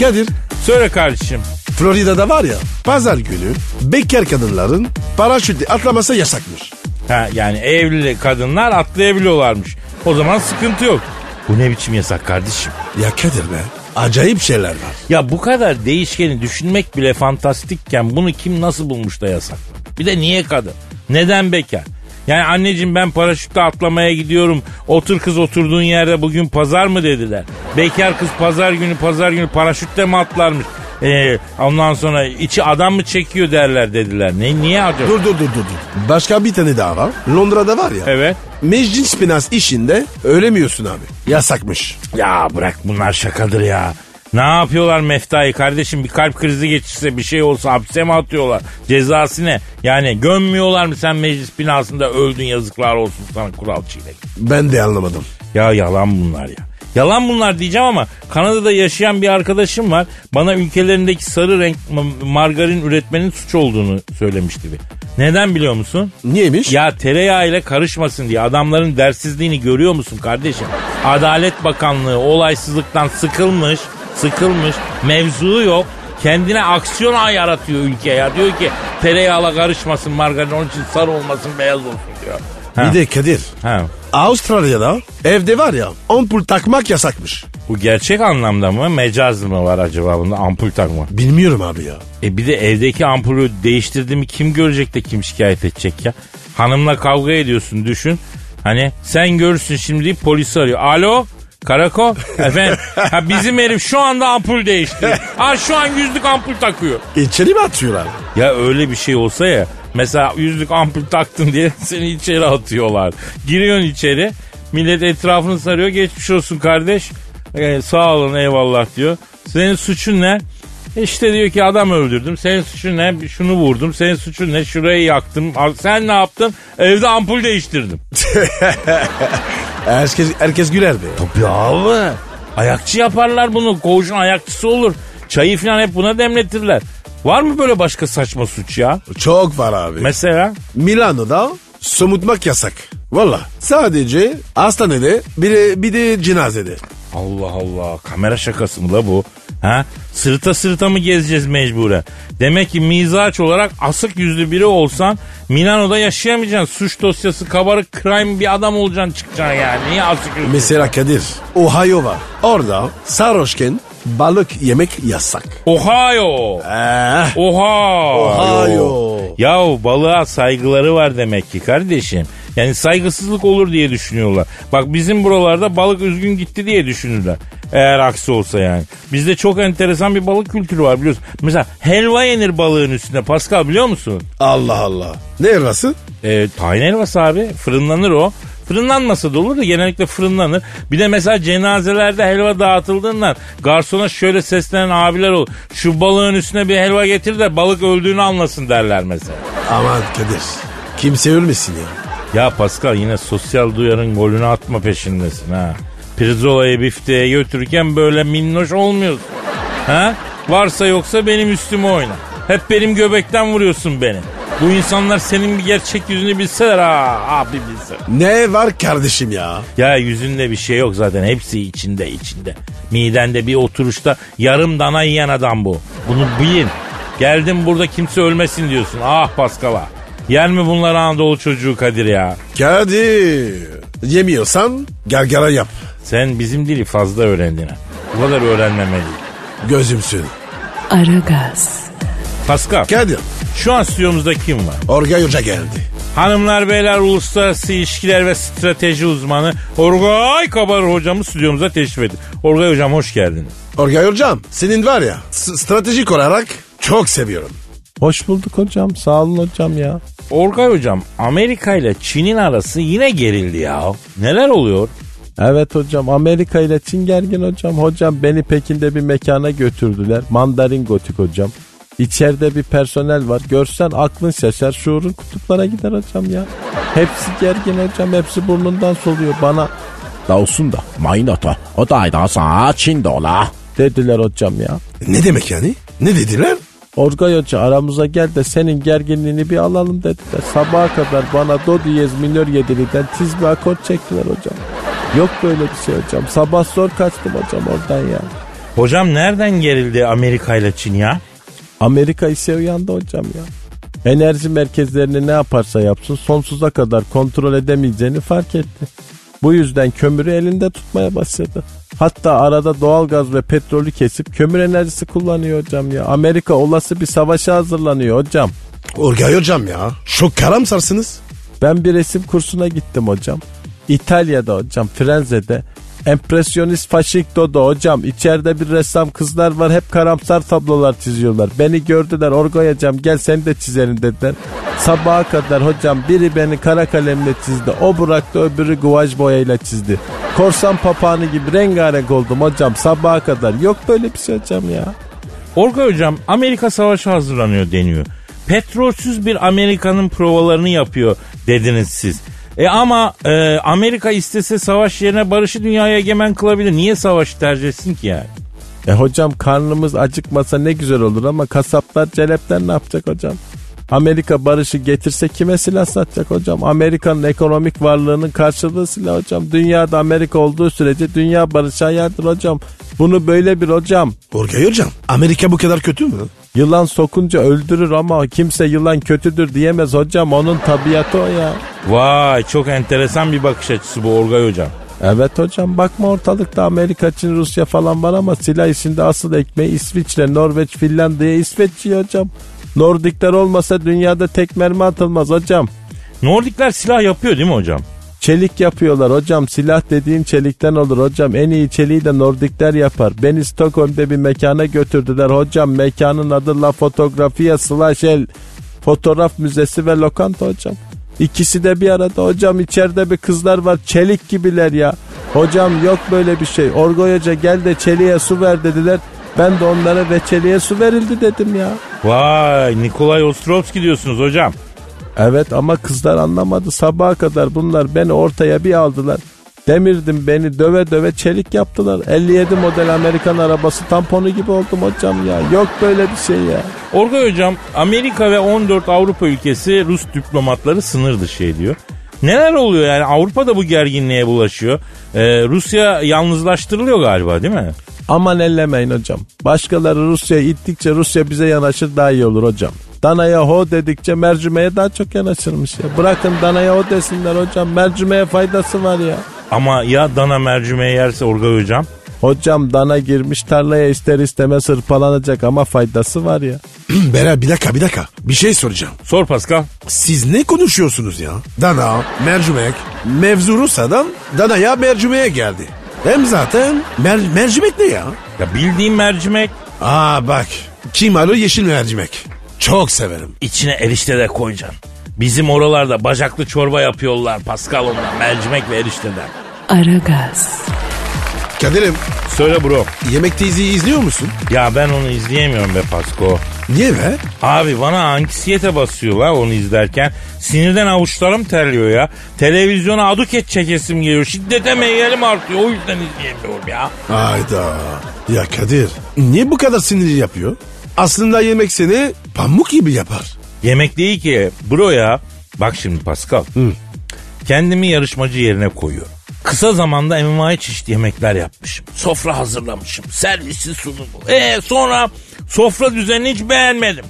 Kadir Söyle kardeşim. Florida'da var ya pazar günü bekar kadınların paraşütle atlaması yasakmış. Ha, yani evli kadınlar atlayabiliyorlarmış. O zaman sıkıntı yok. Bu ne biçim yasak kardeşim? Ya Kadir be acayip şeyler var. Ya bu kadar değişkeni düşünmek bile fantastikken bunu kim nasıl bulmuş da yasak? Bir de niye kadın? Neden bekar? Yani anneciğim ben paraşütle atlamaya gidiyorum. Otur kız oturduğun yerde bugün pazar mı dediler. Bekar kız pazar günü pazar günü paraşütle mi atlarmış? Ee, ondan sonra içi adam mı çekiyor derler dediler. Ne niye acaba? Dur dur dur dur. dur. Başka bir tane daha var. Londra'da var ya. Evet. Meclis binası işinde ölemiyorsun abi. Yasakmış. Ya bırak bunlar şakadır ya. Ne yapıyorlar meftayı kardeşim bir kalp krizi geçirse bir şey olsa hapse mi atıyorlar? Cezası ne? Yani gömmüyorlar mı sen meclis binasında öldün yazıklar olsun sana kural çiğnek. Ben de anlamadım. Ya yalan bunlar ya. Yalan bunlar diyeceğim ama Kanada'da yaşayan bir arkadaşım var. Bana ülkelerindeki sarı renk ma- margarin üretmenin suç olduğunu söylemişti bir. Neden biliyor musun? Niyeymiş? Ya tereyağı ile karışmasın diye adamların dersizliğini görüyor musun kardeşim? Adalet Bakanlığı olaysızlıktan sıkılmış, sıkılmış, mevzu yok. Kendine aksiyon yaratıyor ülke ya. Diyor ki tereyağla karışmasın margarin onun için sarı olmasın beyaz olsun diyor. Ha, Bir de Kadir. ha. Avustralya'da evde var ya ampul takmak yasakmış. Bu gerçek anlamda mı mecaz mı var acaba bunda ampul takma? Bilmiyorum abi ya. E bir de evdeki ampulü değiştirdiğimi kim görecek de kim şikayet edecek ya? Hanımla kavga ediyorsun düşün. Hani sen görürsün şimdi polis arıyor. Alo karakol efendim ha bizim herif şu anda ampul değiştiriyor. Ha şu an yüzlük ampul takıyor. İçeri mi atıyorlar? Ya öyle bir şey olsa ya mesela yüzlük ampul taktın diye seni içeri atıyorlar. Giriyorsun içeri millet etrafını sarıyor geçmiş olsun kardeş. Ee, sağ olun eyvallah diyor. Senin suçun ne? İşte diyor ki adam öldürdüm. Senin suçun ne? Şunu vurdum. Senin suçun ne? Şurayı yaktım. Sen ne yaptın? Evde ampul değiştirdim. Herkes, herkes güler be. Tabii abi. Ayakçı yaparlar bunu. Koğuşun ayakçısı olur. Çayı falan hep buna demletirler. Var mı böyle başka saçma suç ya? Çok var abi. Mesela? Milano'da somutmak yasak. Valla sadece hastanede bir, de- bir de cenazede. Allah Allah kamera şakası mı la bu? Ha? Sırta sırta mı gezeceğiz mecburen? Demek ki mizaç olarak asık yüzlü biri olsan Milano'da yaşayamayacaksın. Suç dosyası kabarık crime bir adam olacaksın çıkacaksın yani. Niye asık yüzlü? Mesela Kadir, Ohio var. Orada sarhoşken balık yemek yasak. Ohio. Eh, Oha. Ohio. Yahu balığa saygıları var demek ki kardeşim. Yani saygısızlık olur diye düşünüyorlar. Bak bizim buralarda balık üzgün gitti diye düşünürler. Eğer aksi olsa yani. Bizde çok enteresan bir balık kültürü var biliyorsun. Mesela helva yenir balığın üstüne. Pascal biliyor musun? Allah Allah. Ne helvası? E, tahin helvası abi. Fırınlanır o. Fırınlanmasa da olur da genellikle fırınlanır. Bir de mesela cenazelerde helva dağıtıldığından garsona şöyle seslenen abiler olur. Şu balığın üstüne bir helva getir de balık öldüğünü anlasın derler mesela. Aman Kadir. Kimse ölmesin ya. Ya Pascal yine sosyal duyarın golünü atma peşindesin ha. Pirzolayı bifteğe götürürken böyle minnoş olmuyorsun. Ha? Varsa yoksa benim üstüme oyna. Hep benim göbekten vuruyorsun beni. Bu insanlar senin bir gerçek yüzünü bilseler ha abi bilse. Ne var kardeşim ya? Ya yüzünde bir şey yok zaten hepsi içinde içinde. Midende bir oturuşta yarım dana yiyen adam bu. Bunu bilin. Geldim burada kimse ölmesin diyorsun. Ah Paskal'a. Yer mi bunlar Anadolu çocuğu Kadir ya? Kadir. Yemiyorsan gargara yap. Sen bizim dili fazla öğrendin. Bu kadar öğrenmemeliydin. Gözümsün. Aragaz, Pascal Kadir. şu an stüdyomuzda kim var? Orgay Hoca geldi. Hanımlar beyler uluslararası ilişkiler ve strateji uzmanı Orgay Kabar hocamı stüdyomuza teşrif etti. Orgay hocam hoş geldiniz. Orgay Hocam senin var ya stratejik olarak çok seviyorum. Hoş bulduk hocam. Sağ olun hocam ya. Orgay hocam Amerika ile Çin'in arası yine gerildi ya. Neler oluyor? Evet hocam Amerika ile Çin gergin hocam. Hocam beni Pekin'de bir mekana götürdüler. Mandarin gotik hocam. İçeride bir personel var. Görsen aklın şaşar. Şuurun kutuplara gider hocam ya. Hepsi gergin hocam. Hepsi burnundan soluyor bana. Da olsun da mayınata. O da ayda sana Çin dola. Dediler hocam ya. Ne demek yani? Ne dediler? Orgay Hoca aramıza gel de senin gerginliğini bir alalım dediler. Sabaha kadar bana do diyez minör yediliden tiz bir akor çektiler hocam. Yok böyle bir şey hocam. Sabah zor kaçtım hocam oradan ya. Hocam nereden gerildi Amerika ile Çin ya? Amerika ise uyandı hocam ya. Enerji merkezlerini ne yaparsa yapsın sonsuza kadar kontrol edemeyeceğini fark etti. Bu yüzden kömürü elinde tutmaya başladı. Hatta arada doğalgaz ve petrolü kesip kömür enerjisi kullanıyor hocam ya. Amerika olası bir savaşa hazırlanıyor hocam. Orgay Hocam ya. Çok karamsarsınız. Ben bir resim kursuna gittim hocam. İtalya'da hocam Frenze'de Empresyonist Faşikto'da hocam içeride bir ressam kızlar var hep karamsar tablolar çiziyorlar. Beni gördüler Orgoy hocam gel sen de çizelim dediler. Sabaha kadar hocam biri beni kara kalemle çizdi. O bıraktı öbürü guaj boyayla çizdi. Korsan papağanı gibi rengarenk oldum hocam sabaha kadar. Yok böyle bir şey hocam ya. Orgay hocam Amerika savaşı hazırlanıyor deniyor. Petrolsüz bir Amerika'nın provalarını yapıyor dediniz siz. E ama e, Amerika istese savaş yerine barışı dünyaya egemen kılabilir. Niye savaşı tercih etsin ki yani? E hocam karnımız acıkmasa ne güzel olur ama kasaplar celepten ne yapacak hocam? Amerika barışı getirse kime silah satacak hocam? Amerika'nın ekonomik varlığının karşılığı silah hocam. Dünyada Amerika olduğu sürece dünya barışı ayardır hocam. Bunu böyle bir hocam. Orgay Hocam Amerika bu kadar kötü mü? Yılan sokunca öldürür ama kimse yılan kötüdür diyemez hocam. Onun tabiatı o ya. Vay çok enteresan bir bakış açısı bu Orgay hocam. Evet hocam bakma ortalıkta Amerika, Çin, Rusya falan var ama silah işinde asıl ekmeği İsviçre, Norveç, Finlandiya, İsveç yiyor hocam. Nordikler olmasa dünyada tek mermi atılmaz hocam. Nordikler silah yapıyor değil mi hocam? Çelik yapıyorlar hocam. Silah dediğin çelikten olur hocam. En iyi çeliği de Nordikler yapar. Beni Stockholm'de bir mekana götürdüler hocam. Mekanın adı La Fotografia slash El. Fotoğraf müzesi ve lokanta hocam. İkisi de bir arada hocam. içeride bir kızlar var. Çelik gibiler ya. Hocam yok böyle bir şey. Orgoy Hoca gel de çeliğe su ver dediler. Ben de onlara ve çeliğe su verildi dedim ya. Vay Nikolay Ostrovski diyorsunuz hocam. Evet ama kızlar anlamadı. Sabaha kadar bunlar beni ortaya bir aldılar. Demirdim beni döve döve çelik yaptılar. 57 model Amerikan arabası tamponu gibi oldum hocam ya. Yok böyle bir şey ya. Orgay hocam Amerika ve 14 Avrupa ülkesi Rus diplomatları sınır dışı ediyor. Neler oluyor yani Avrupa'da bu gerginliğe bulaşıyor. Ee, Rusya yalnızlaştırılıyor galiba değil mi? Aman ellemeyin hocam. Başkaları Rusya'ya ittikçe Rusya bize yanaşır daha iyi olur hocam. Danaya ho dedikçe mercimeğe daha çok yanaşırmış ya. Bırakın danaya ho desinler hocam. Mercimeğe faydası var ya. Ama ya dana mercimeği yerse Orgay hocam? Hocam dana girmiş tarlaya ister istemez hırpalanacak ama faydası var ya. Bera bir dakika bir dakika. Bir şey soracağım. Sor Pascal. Siz ne konuşuyorsunuz ya? Dana, mercimek. Mevzu Rusya'dan danaya mercimeğe geldi. Hem zaten mer- mercimek ne ya? Ya bildiğin mercimek. Aa bak. Kim alır yeşil mercimek? Çok severim. İçine erişte de koyacaksın. Bizim oralarda bacaklı çorba yapıyorlar Pascal ondan. Mercimek ve erişteden. Aragaz, Kadir'im Söyle bro. yemek diziyi izliyor musun? Ya ben onu izleyemiyorum be Pasko. Niye be? Abi bana anksiyete basıyor la onu izlerken. Sinirden avuçlarım terliyor ya. Televizyona aduket çekesim geliyor. Şiddete meyyelim artıyor. O yüzden izleyemiyorum ya. Hayda. Ya Kadir niye bu kadar sinirli yapıyor? Aslında yemek seni pamuk gibi yapar. Yemek değil ki bro ya. Bak şimdi Pascal. Kendimi yarışmacı yerine koyuyorum. Kısa zamanda envai çeşit yemekler yapmışım. Sofra hazırlamışım. Servisi sunumu. E sonra sofra düzenini hiç beğenmedim.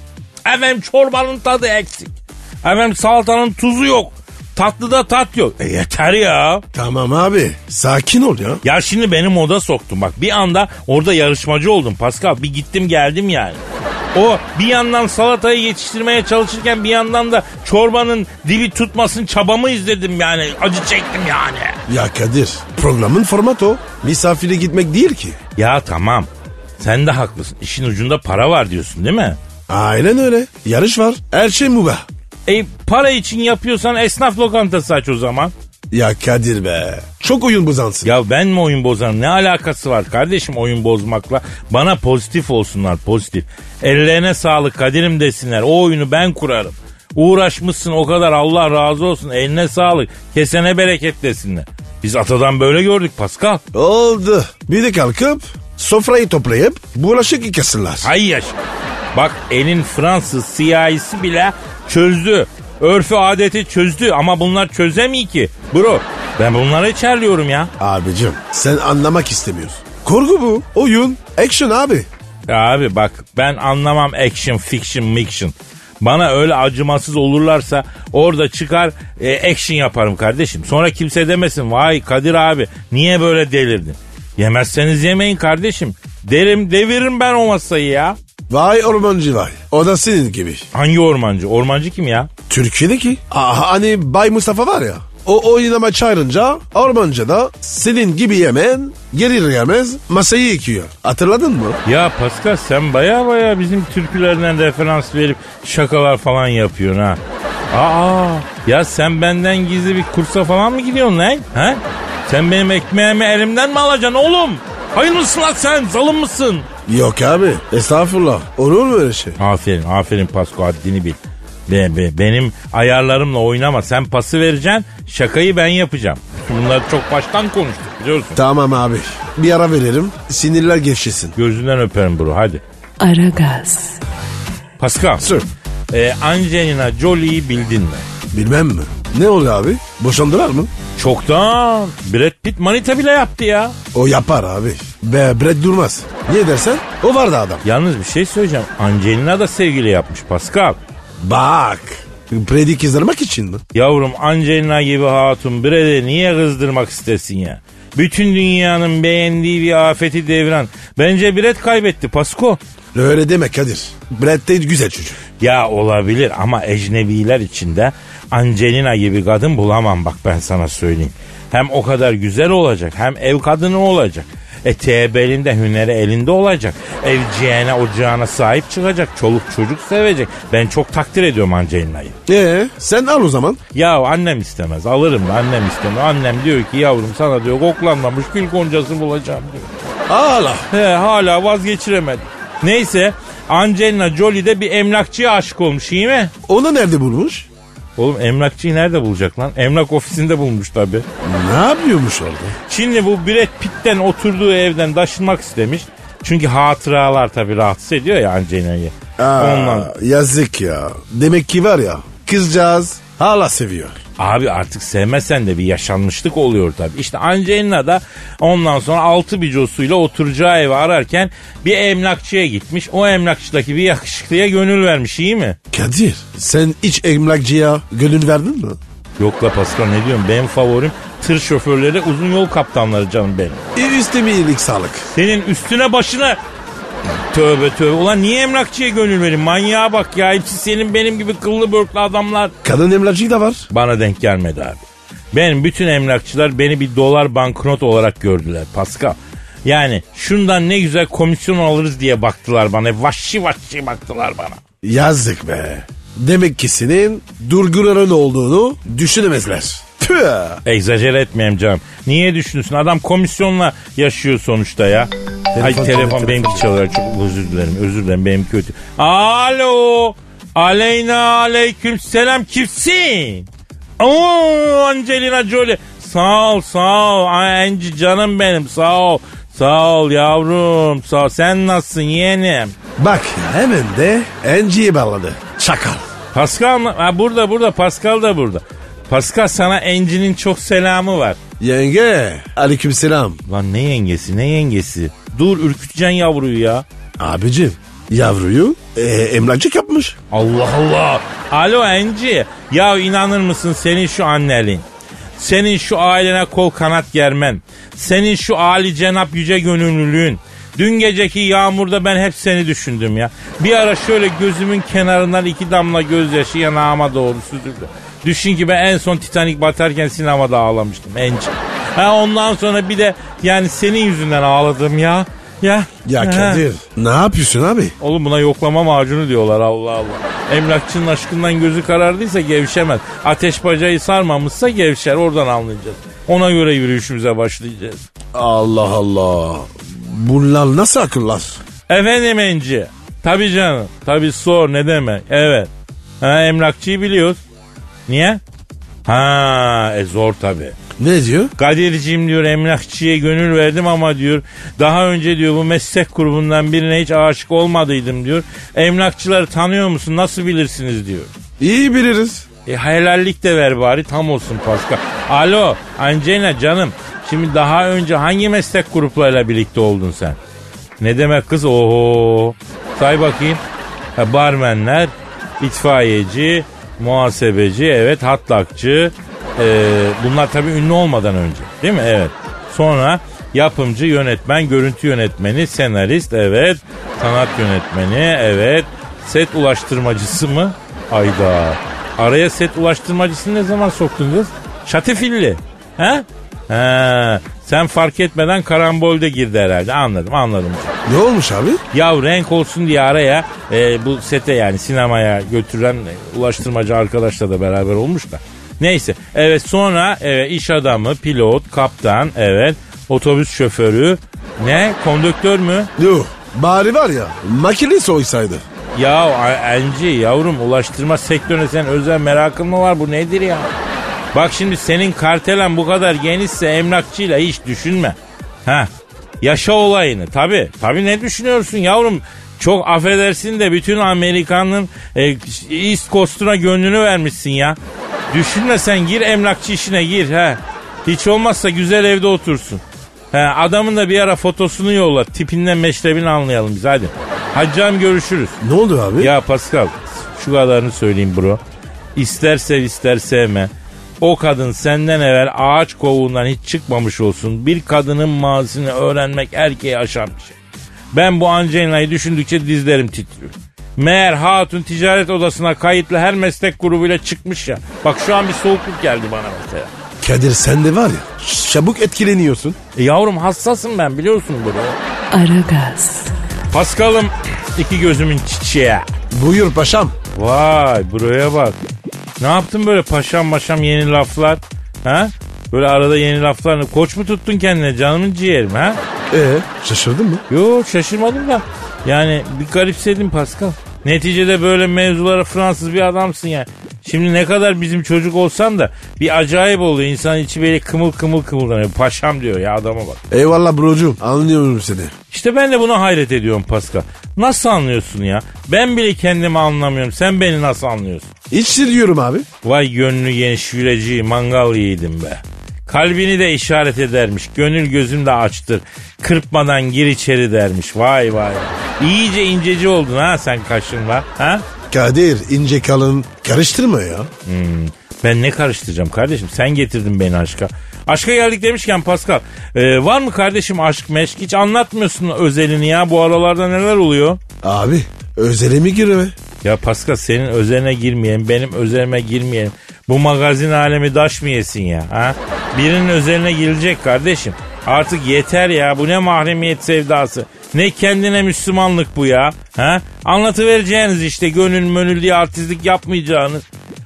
Efendim çorbanın tadı eksik. Efendim salatanın tuzu yok. Tatlıda tat yok. E yeter ya. Tamam abi sakin ol ya. Ya şimdi beni moda soktun bak. Bir anda orada yarışmacı oldum Pascal. Bir gittim geldim yani. O bir yandan salatayı yetiştirmeye çalışırken bir yandan da çorbanın dibi tutmasın çabamı izledim yani. Acı çektim yani. Ya Kadir programın formatı o. Misafire gitmek değil ki. Ya tamam. Sen de haklısın. İşin ucunda para var diyorsun değil mi? Aynen öyle. Yarış var. Her şey mubah. E para için yapıyorsan esnaf lokantası aç o zaman. Ya Kadir be. Çok oyun bozansın. Ya ben mi oyun bozarım? Ne alakası var kardeşim oyun bozmakla? Bana pozitif olsunlar pozitif. Ellerine sağlık Kadir'im desinler. O oyunu ben kurarım. Uğraşmışsın o kadar Allah razı olsun. Eline sağlık. Kesene bereket desinler. Biz atadan böyle gördük Pascal. Oldu. Bir de kalkıp sofrayı toplayıp bulaşık yıkasınlar. Hay yaş. Bak elin Fransız siyahisi bile çözdü. Örfü adeti çözdü ama bunlar çözemiyor ki. Bro ben bunlara içerliyorum ya. Abicim sen anlamak istemiyorsun. Korku bu. Oyun. Action abi. Ya abi bak ben anlamam action, fiction, miction. Bana öyle acımasız olurlarsa orada çıkar e, action yaparım kardeşim. Sonra kimse demesin vay Kadir abi niye böyle delirdin? Yemezseniz yemeyin kardeşim. Derim deviririm ben o masayı ya. Vay ormancı vay. O da senin gibi. Hangi ormancı? Ormancı kim ya? Türkiye'deki. Aa, hani Bay Mustafa var ya. O oynama çağırınca ormancı da senin gibi yemen gelir yemez masayı yıkıyor. Hatırladın mı? Ya Pascal sen baya baya bizim türkülerden referans verip şakalar falan yapıyorsun ha. Aa ya sen benden gizli bir kursa falan mı gidiyorsun lan? Ha? Sen benim ekmeğimi elimden mi alacaksın oğlum? Hayır mısın lan sen? Zalım mısın? Yok abi. Estağfurullah. Olur mu öyle şey? Aferin aferin Pasko haddini bil. Be, be, benim ayarlarımla oynama. Sen pası vereceksin. Şakayı ben yapacağım. Bunları çok baştan konuştuk biliyorsun. Tamam abi. Bir ara verelim. Sinirler gevşesin. Gözünden öperim bro hadi. Aragaz, Pascal. Sir. e, Angelina Jolie'yi bildin mi? Bilmem mi? Ne oluyor abi? Boşandılar mı? Çoktan. Brad Pitt manita bile yaptı ya. O yapar abi. Be Brad durmaz. Niye dersen? O vardı adam. Yalnız bir şey söyleyeceğim. Angelina da sevgili yapmış Pascal. Bak. Brad'i kızdırmak için mi? Yavrum Angelina gibi hatun Brad'i niye kızdırmak istesin ya? Bütün dünyanın beğendiği bir afeti devran. Bence Brad kaybetti Pasko. Öyle deme Kadir. Brad de güzel çocuk. Ya olabilir ama ecnebiler içinde Angelina gibi kadın bulamam bak ben sana söyleyeyim. Hem o kadar güzel olacak hem ev kadını olacak. Eteği belinde hüneri elinde olacak. Evciğine ocağına sahip çıkacak. Çoluk çocuk sevecek. Ben çok takdir ediyorum Angelina'yı. Ee, sen al o zaman. Ya annem istemez alırım da annem istemiyor. Annem diyor ki yavrum sana diyor koklanmamış gül goncası bulacağım diyor. Allah. He hala vazgeçiremedim. Neyse Angelina Jolie de bir emlakçıya aşık olmuş iyi mi? Onu nerede bulmuş? Oğlum emlakçıyı nerede bulacak lan? Emlak ofisinde bulmuş tabi. Ne yapıyormuş orada? Şimdi bu Brad Pitt'ten oturduğu evden taşınmak istemiş. Çünkü hatıralar tabi rahatsız ediyor ya Angelina'yı. Aa, Ondan. yazık ya. Demek ki var ya kızcağız hala seviyor. Abi artık sevmesen de bir yaşanmışlık oluyor tabii. İşte Angelina da ondan sonra altı bicosuyla oturacağı evi ararken bir emlakçıya gitmiş. O emlakçıdaki bir yakışıklıya gönül vermiş iyi mi? Kadir sen hiç emlakçıya gönül verdin mi? Yok la Pascal ne diyorum benim favorim tır şoförleri uzun yol kaptanları canım benim. E, üstüme iyilik sağlık. Senin üstüne başına Tövbe tövbe. Ulan niye emlakçıya gönül verin? Manyağa bak ya. Hepsi senin benim gibi kıllı börklü adamlar. Kadın emlakçı da var. Bana denk gelmedi abi. Benim bütün emlakçılar beni bir dolar banknot olarak gördüler Pascal. Yani şundan ne güzel komisyon alırız diye baktılar bana. Vahşi vahşi baktılar bana. Yazdık be. Demek ki senin durgunların olduğunu düşünemezler. Tüh. Egzajer etmeyeyim canım. Niye düşünürsün? Adam komisyonla yaşıyor sonuçta ya. Ay Telefon telefon benimki telefon. çalıyor. Çok özür dilerim. Özür dilerim. Benim kötü. Alo. Aleyna aleyküm selam. Kimsin? Oo Angelina Jolie. Sağ ol sağ ol. Ay, Angie canım benim sağ ol. Sağ ol yavrum. Sağ ol. Sen nasılsın yeğenim? Bak hemen de Angie'yi bağladı. Çakal. Pascal mı? Ha, burada burada. Pascal da burada. Pascal sana Angie'nin çok selamı var. Yenge. Aleykümselam. Lan ne yengesi ne yengesi? Dur ürküteceksin yavruyu ya. Abicim yavruyu e, emlakçık yapmış. Allah Allah. Alo Enci. Ya inanır mısın senin şu annelin. Senin şu ailene kol kanat germen. Senin şu Ali Cenap yüce gönüllülüğün. Dün geceki yağmurda ben hep seni düşündüm ya. Bir ara şöyle gözümün kenarından iki damla gözyaşı yanağıma doğru süzüldü. Düşün ki ben en son Titanic batarken sinemada ağlamıştım Enci. Ha ondan sonra bir de yani senin yüzünden ağladım ya. Ya. Ya. Kadir ne yapıyorsun abi? Oğlum buna yoklama macunu diyorlar Allah Allah. Emlakçının aşkından gözü karardıysa gevşemez. Ateş bacayı sarmamışsa gevşer oradan anlayacağız. Ona göre yürüyüşümüze başlayacağız. Allah Allah. Bunlar nasıl akıllar? Efendim Enci. Tabii canım. Tabii sor ne demek. Evet. Ha, emlakçıyı biliyoruz. Niye? Ha, e zor tabii. Ne diyor? Kadir'cim diyor emlakçıya gönül verdim ama diyor daha önce diyor bu meslek grubundan birine hiç aşık olmadıydım diyor. Emlakçıları tanıyor musun nasıl bilirsiniz diyor. İyi biliriz. E helallik de ver bari tam olsun Pascal. Alo Angelina canım şimdi daha önce hangi meslek gruplarıyla birlikte oldun sen? Ne demek kız oho say bakayım. Ha, barmenler, itfaiyeci, muhasebeci, evet hatlakçı. Ee, bunlar tabii ünlü olmadan önce değil mi? Evet. Sonra yapımcı, yönetmen, görüntü yönetmeni, senarist, evet. Sanat yönetmeni, evet. Set ulaştırmacısı mı? Ayda. Araya set ulaştırmacısını ne zaman soktun kız? Şatifilli. He? He. Sen fark etmeden karambolde girdi herhalde. Anladım anladım. Ne olmuş abi? Ya renk olsun diye araya e, bu sete yani sinemaya götüren e, ulaştırmacı arkadaşla da beraber olmuş da. Neyse evet sonra evet, iş adamı, pilot, kaptan, evet otobüs şoförü, ne konduktör mü? Yok. Bari var ya makine soysaydı. Ya Enci yavrum ulaştırma sektörüne sen özel merakın mı var bu nedir ya? Bak şimdi senin kartelen bu kadar genişse emlakçıyla hiç düşünme. Ha yaşa olayını tabi tabi ne düşünüyorsun yavrum? Çok affedersin de bütün Amerikan'ın e, East Coast'una gönlünü vermişsin ya. Düşünme sen gir emlakçı işine gir ha. Hiç olmazsa güzel evde otursun. He, adamın da bir ara fotosunu yolla. Tipinden meşrebini anlayalım biz hadi. Canım görüşürüz. Ne oldu abi? Ya Pascal şu kadarını söyleyeyim bro. İster sev ister sevme. O kadın senden evvel ağaç kovuğundan hiç çıkmamış olsun. Bir kadının mazisini öğrenmek erkeğe aşan bir şey. Ben bu Angelina'yı düşündükçe dizlerim titriyor. Meğer hatun ticaret odasına kayıtlı her meslek grubuyla çıkmış ya. Bak şu an bir soğukluk geldi bana mesela. Kadir sen de var ya çabuk etkileniyorsun. E yavrum hassasım ben biliyorsun bunu. Aragaz, Paskal'ım iki gözümün çiçeği. Buyur paşam. Vay buraya bak. Ne yaptın böyle paşam maşam yeni laflar? Ha? Böyle arada yeni laflar. Koç mu tuttun kendine canımın ciğerim ha? Ee şaşırdın mı? Yo şaşırmadım da. Yani bir garipsedim Pascal. Neticede böyle mevzulara Fransız bir adamsın yani. Şimdi ne kadar bizim çocuk olsan da bir acayip oluyor. İnsan içi böyle kımıl kımıl kımıldanıyor. Paşam diyor ya adama bak. Eyvallah brocuğum anlıyorum seni. İşte ben de buna hayret ediyorum Pascal. Nasıl anlıyorsun ya? Ben bile kendimi anlamıyorum. Sen beni nasıl anlıyorsun? İçtir diyorum abi. Vay gönlü geniş yüreci mangal yiğidim be. Kalbini de işaret edermiş. Gönül gözüm de açtır. Kırpmadan gir içeri dermiş. Vay vay. İyice inceci oldun ha sen kaşınla. Ha? Kadir ince kalın karıştırma ya. Hmm, Ben ne karıştıracağım kardeşim? Sen getirdin beni aşka. Aşka geldik demişken Pascal. e, var mı kardeşim aşk meşk? Hiç anlatmıyorsun özelini ya. Bu aralarda neler oluyor? Abi özele mi girme? Ya Pascal senin özeline girmeyen, benim özelime girmeyen. Bu magazin alemi daş mı yesin ya? Ha? Birinin özeline girilecek kardeşim. Artık yeter ya. Bu ne mahremiyet sevdası. Ne kendine Müslümanlık bu ya. Ha? Anlatıvereceğiniz işte gönül mönül diye artistlik yapmayacağınız.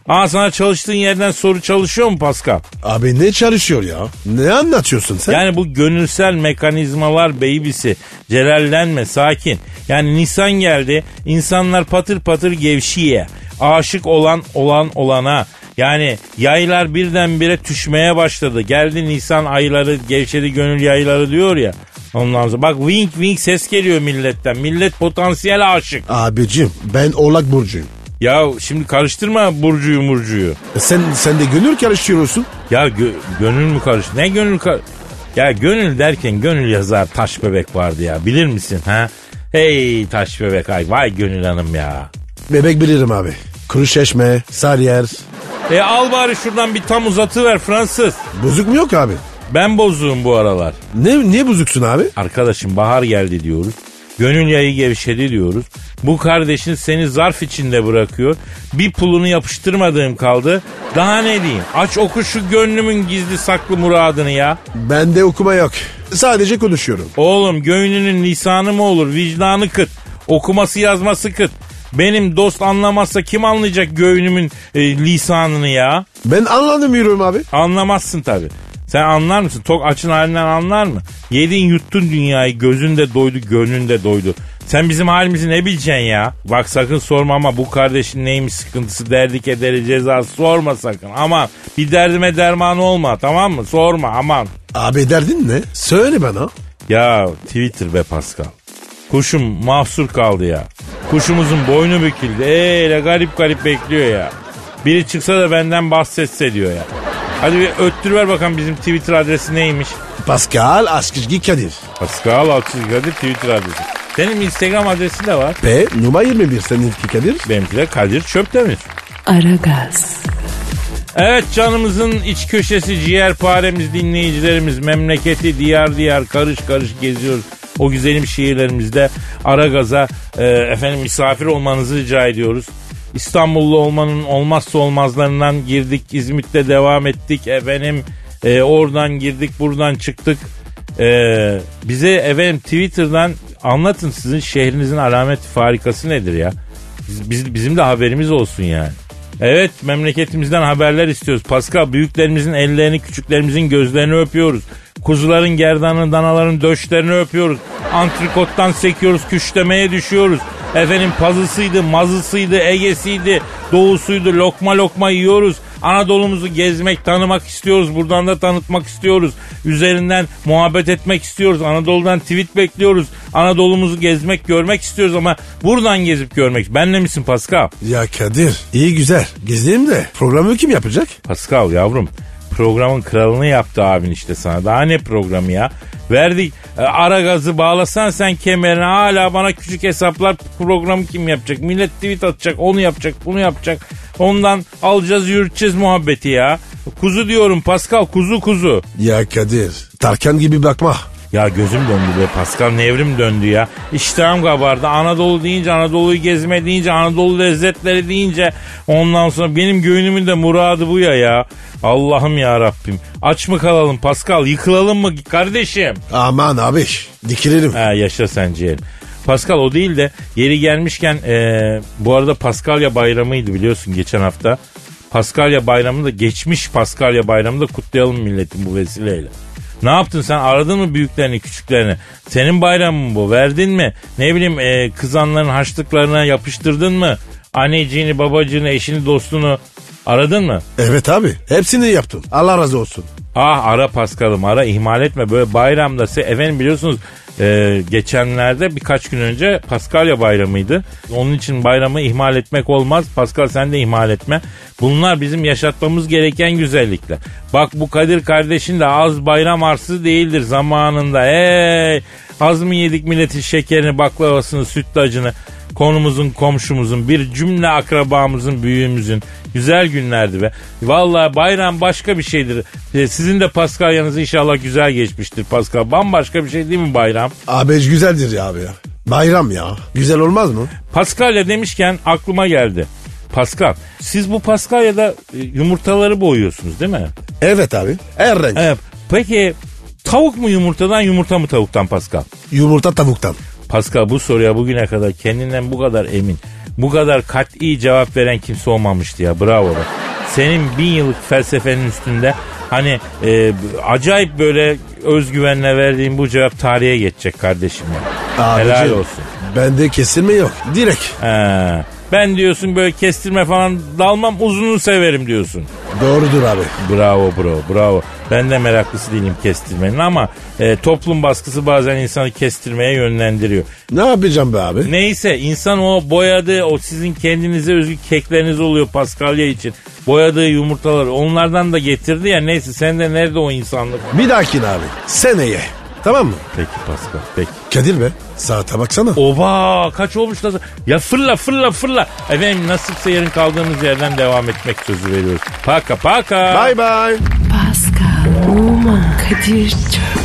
Aa sana çalıştığın yerden soru çalışıyor mu Pascal? Abi ne çalışıyor ya? Ne anlatıyorsun sen? Yani bu gönülsel mekanizmalar beybisi. Celallenme sakin. Yani Nisan geldi insanlar patır patır gevşiye. Aşık olan olan olana. Yani yaylar birdenbire düşmeye başladı. Geldi Nisan ayları gevşedi gönül yayları diyor ya. Ondan sonra bak wink wink ses geliyor milletten. Millet potansiyel aşık. Abicim ben oğlak burcuyum. Ya şimdi karıştırma Burcu'yu Murcu'yu. E Sen, sen de gönül karıştırıyorsun. Ya gö- gönül mü karış? Ne gönül kar... Ya gönül derken gönül yazar taş bebek vardı ya bilir misin ha? Hey taş bebek ay vay gönül hanım ya. Bebek bilirim abi. Kuru çeşme, Sarıyer. E al bari şuradan bir tam uzatıver Fransız. Bozuk mu yok abi? Ben bozuğum bu aralar. Ne, niye bozuksun abi? Arkadaşım bahar geldi diyoruz. Gönül yayı gevşedi diyoruz. Bu kardeşin seni zarf içinde bırakıyor. Bir pulunu yapıştırmadığım kaldı. Daha ne diyeyim? Aç oku şu gönlümün gizli saklı muradını ya. Bende okuma yok. Sadece konuşuyorum. Oğlum göğününün lisanı mı olur? Vicdanı kıt. Okuması yazması kıt. Benim dost anlamazsa kim anlayacak göğünümün e, lisanını ya? Ben anlamıyorum abi. Anlamazsın tabi. Sen anlar mısın? Tok açın halinden anlar mı? Yedin yuttun dünyayı gözünde doydu gönlünde doydu. Sen bizim halimizi ne bileceksin ya? Bak sakın sorma ama bu kardeşin neymiş sıkıntısı derdi kederi cezası sorma sakın. Aman bir derdime derman olma tamam mı? Sorma aman. Abi derdin ne? Söyle bana. Ya Twitter be Pascal. Kuşum mahsur kaldı ya. Kuşumuzun boynu büküldü. Eee garip garip bekliyor ya. Biri çıksa da benden bahsetse diyor ya. Hadi bir öttür ver bakalım bizim Twitter adresi neymiş? Pascal Askışgi Kadir. Pascal Altçizgi Kadir Twitter adresi. Senin Instagram adresi de var. P numara 21 seninki Kadir. Benimki de Kadir Çöptemir. Aragaz, Evet canımızın iç köşesi ciğerparemiz dinleyicilerimiz memleketi diyar diyar karış karış geziyoruz. O güzelim şiirlerimizde ara gaza e, efendim misafir olmanızı rica ediyoruz. İstanbullu olmanın olmazsa olmazlarından girdik. İzmit'te devam ettik. Efendim e, oradan girdik buradan çıktık. E, bize efendim Twitter'dan anlatın sizin şehrinizin alamet farikası nedir ya? Biz, biz- bizim de haberimiz olsun yani. Evet memleketimizden haberler istiyoruz. Pascal büyüklerimizin ellerini küçüklerimizin gözlerini öpüyoruz. Kuzuların gerdanını danaların döşlerini öpüyoruz. Antrikottan sekiyoruz küşlemeye düşüyoruz. Efendim pazısıydı mazısıydı egesiydi doğusuydu lokma lokma yiyoruz. Anadolu'muzu gezmek tanımak istiyoruz. Buradan da tanıtmak istiyoruz. Üzerinden muhabbet etmek istiyoruz. Anadolu'dan tweet bekliyoruz. Anadolu'muzu gezmek görmek istiyoruz ama buradan gezip görmek. Benle misin Pascal? Ya Kadir iyi güzel. Gezeyim de programı kim yapacak? Pascal yavrum programın kralını yaptı abin işte sana. Daha ne programı ya? Verdik e, ara gazı bağlasan sen kemerine hala bana küçük hesaplar programı kim yapacak? Millet tweet atacak onu yapacak bunu yapacak. Ondan alacağız yürüteceğiz muhabbeti ya. Kuzu diyorum Pascal kuzu kuzu. Ya Kadir Tarkan gibi bakma. Ya gözüm döndü be Pascal nevrim döndü ya. İştahım kabardı. Anadolu deyince Anadolu'yu gezme deyince Anadolu lezzetleri deyince ondan sonra benim göğünümün de muradı bu ya ya. Allah'ım ya Rabbim. Aç mı kalalım Pascal yıkılalım mı kardeşim? Aman abi dikilelim. Ha yaşa sen ciğerim. Pascal o değil de yeri gelmişken eee, bu arada Paskalya bayramıydı biliyorsun geçen hafta. Paskalya bayramını da geçmiş Paskalya bayramını da kutlayalım milletin bu vesileyle. Ne yaptın sen aradın mı büyüklerini küçüklerini? Senin bayramın bu verdin mi? Ne bileyim eee, kızanların harçlıklarına yapıştırdın mı? Anneciğini babacığını eşini dostunu Aradın mı? Evet abi. Hepsini yaptın. Allah razı olsun. Ah ara Paskal'ım ara ihmal etme böyle bayramda se- efendim biliyorsunuz e, geçenlerde birkaç gün önce Paskalya bayramıydı. Onun için bayramı ihmal etmek olmaz. Paskal sen de ihmal etme. Bunlar bizim yaşatmamız gereken güzellikler. Bak bu Kadir kardeşin de az bayram arsız değildir zamanında. Hey az mı yedik milletin şekerini baklavasını sütlacını konumuzun komşumuzun bir cümle akrabamızın büyüğümüzün güzel günlerdi be. Vallahi bayram başka bir şeydir. Ee, Sizin de Paskalyanız inşallah güzel geçmiştir Paskal. Bambaşka bir şey değil mi bayram? Abi güzeldir ya abi ya. Bayram ya. Güzel olmaz mı? Paskalya demişken aklıma geldi. Pascal siz bu Paskalya'da e, yumurtaları boyuyorsunuz değil mi? Evet abi. Her renk. Evet. Peki tavuk mu yumurtadan yumurta mı tavuktan Pascal? Yumurta tavuktan. Pascal bu soruya bugüne kadar kendinden bu kadar emin, bu kadar kat'i cevap veren kimse olmamıştı ya. Bravo be. Senin bin yıllık felsefenin üstünde hani e, acayip böyle özgüvenle verdiğin bu cevap tarihe geçecek kardeşim ya. Abicim, Helal olsun. Bende kesilme yok. Direkt. He. Ben diyorsun böyle kestirme falan dalmam uzunu severim diyorsun. Doğrudur abi. Bravo bro bravo. Ben de meraklısı değilim kestirmenin ama e, toplum baskısı bazen insanı kestirmeye yönlendiriyor. Ne yapacağım be abi? Neyse insan o boyadığı o sizin kendinize özgü kekleriniz oluyor Paskalya için. Boyadığı yumurtaları onlardan da getirdi ya neyse sen de nerede o insanlık? Bir dahakine abi. Seneye. Tamam mı? Peki Paskal peki. Kadir be. Saate baksana. Oba kaç olmuş da ya fırla fırla fırla. Efendim nasipse yarın kaldığımız yerden devam etmek sözü veriyoruz. Paka paka. Bye bye. Pascal, Oman, Kadir çok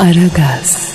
Aragaz.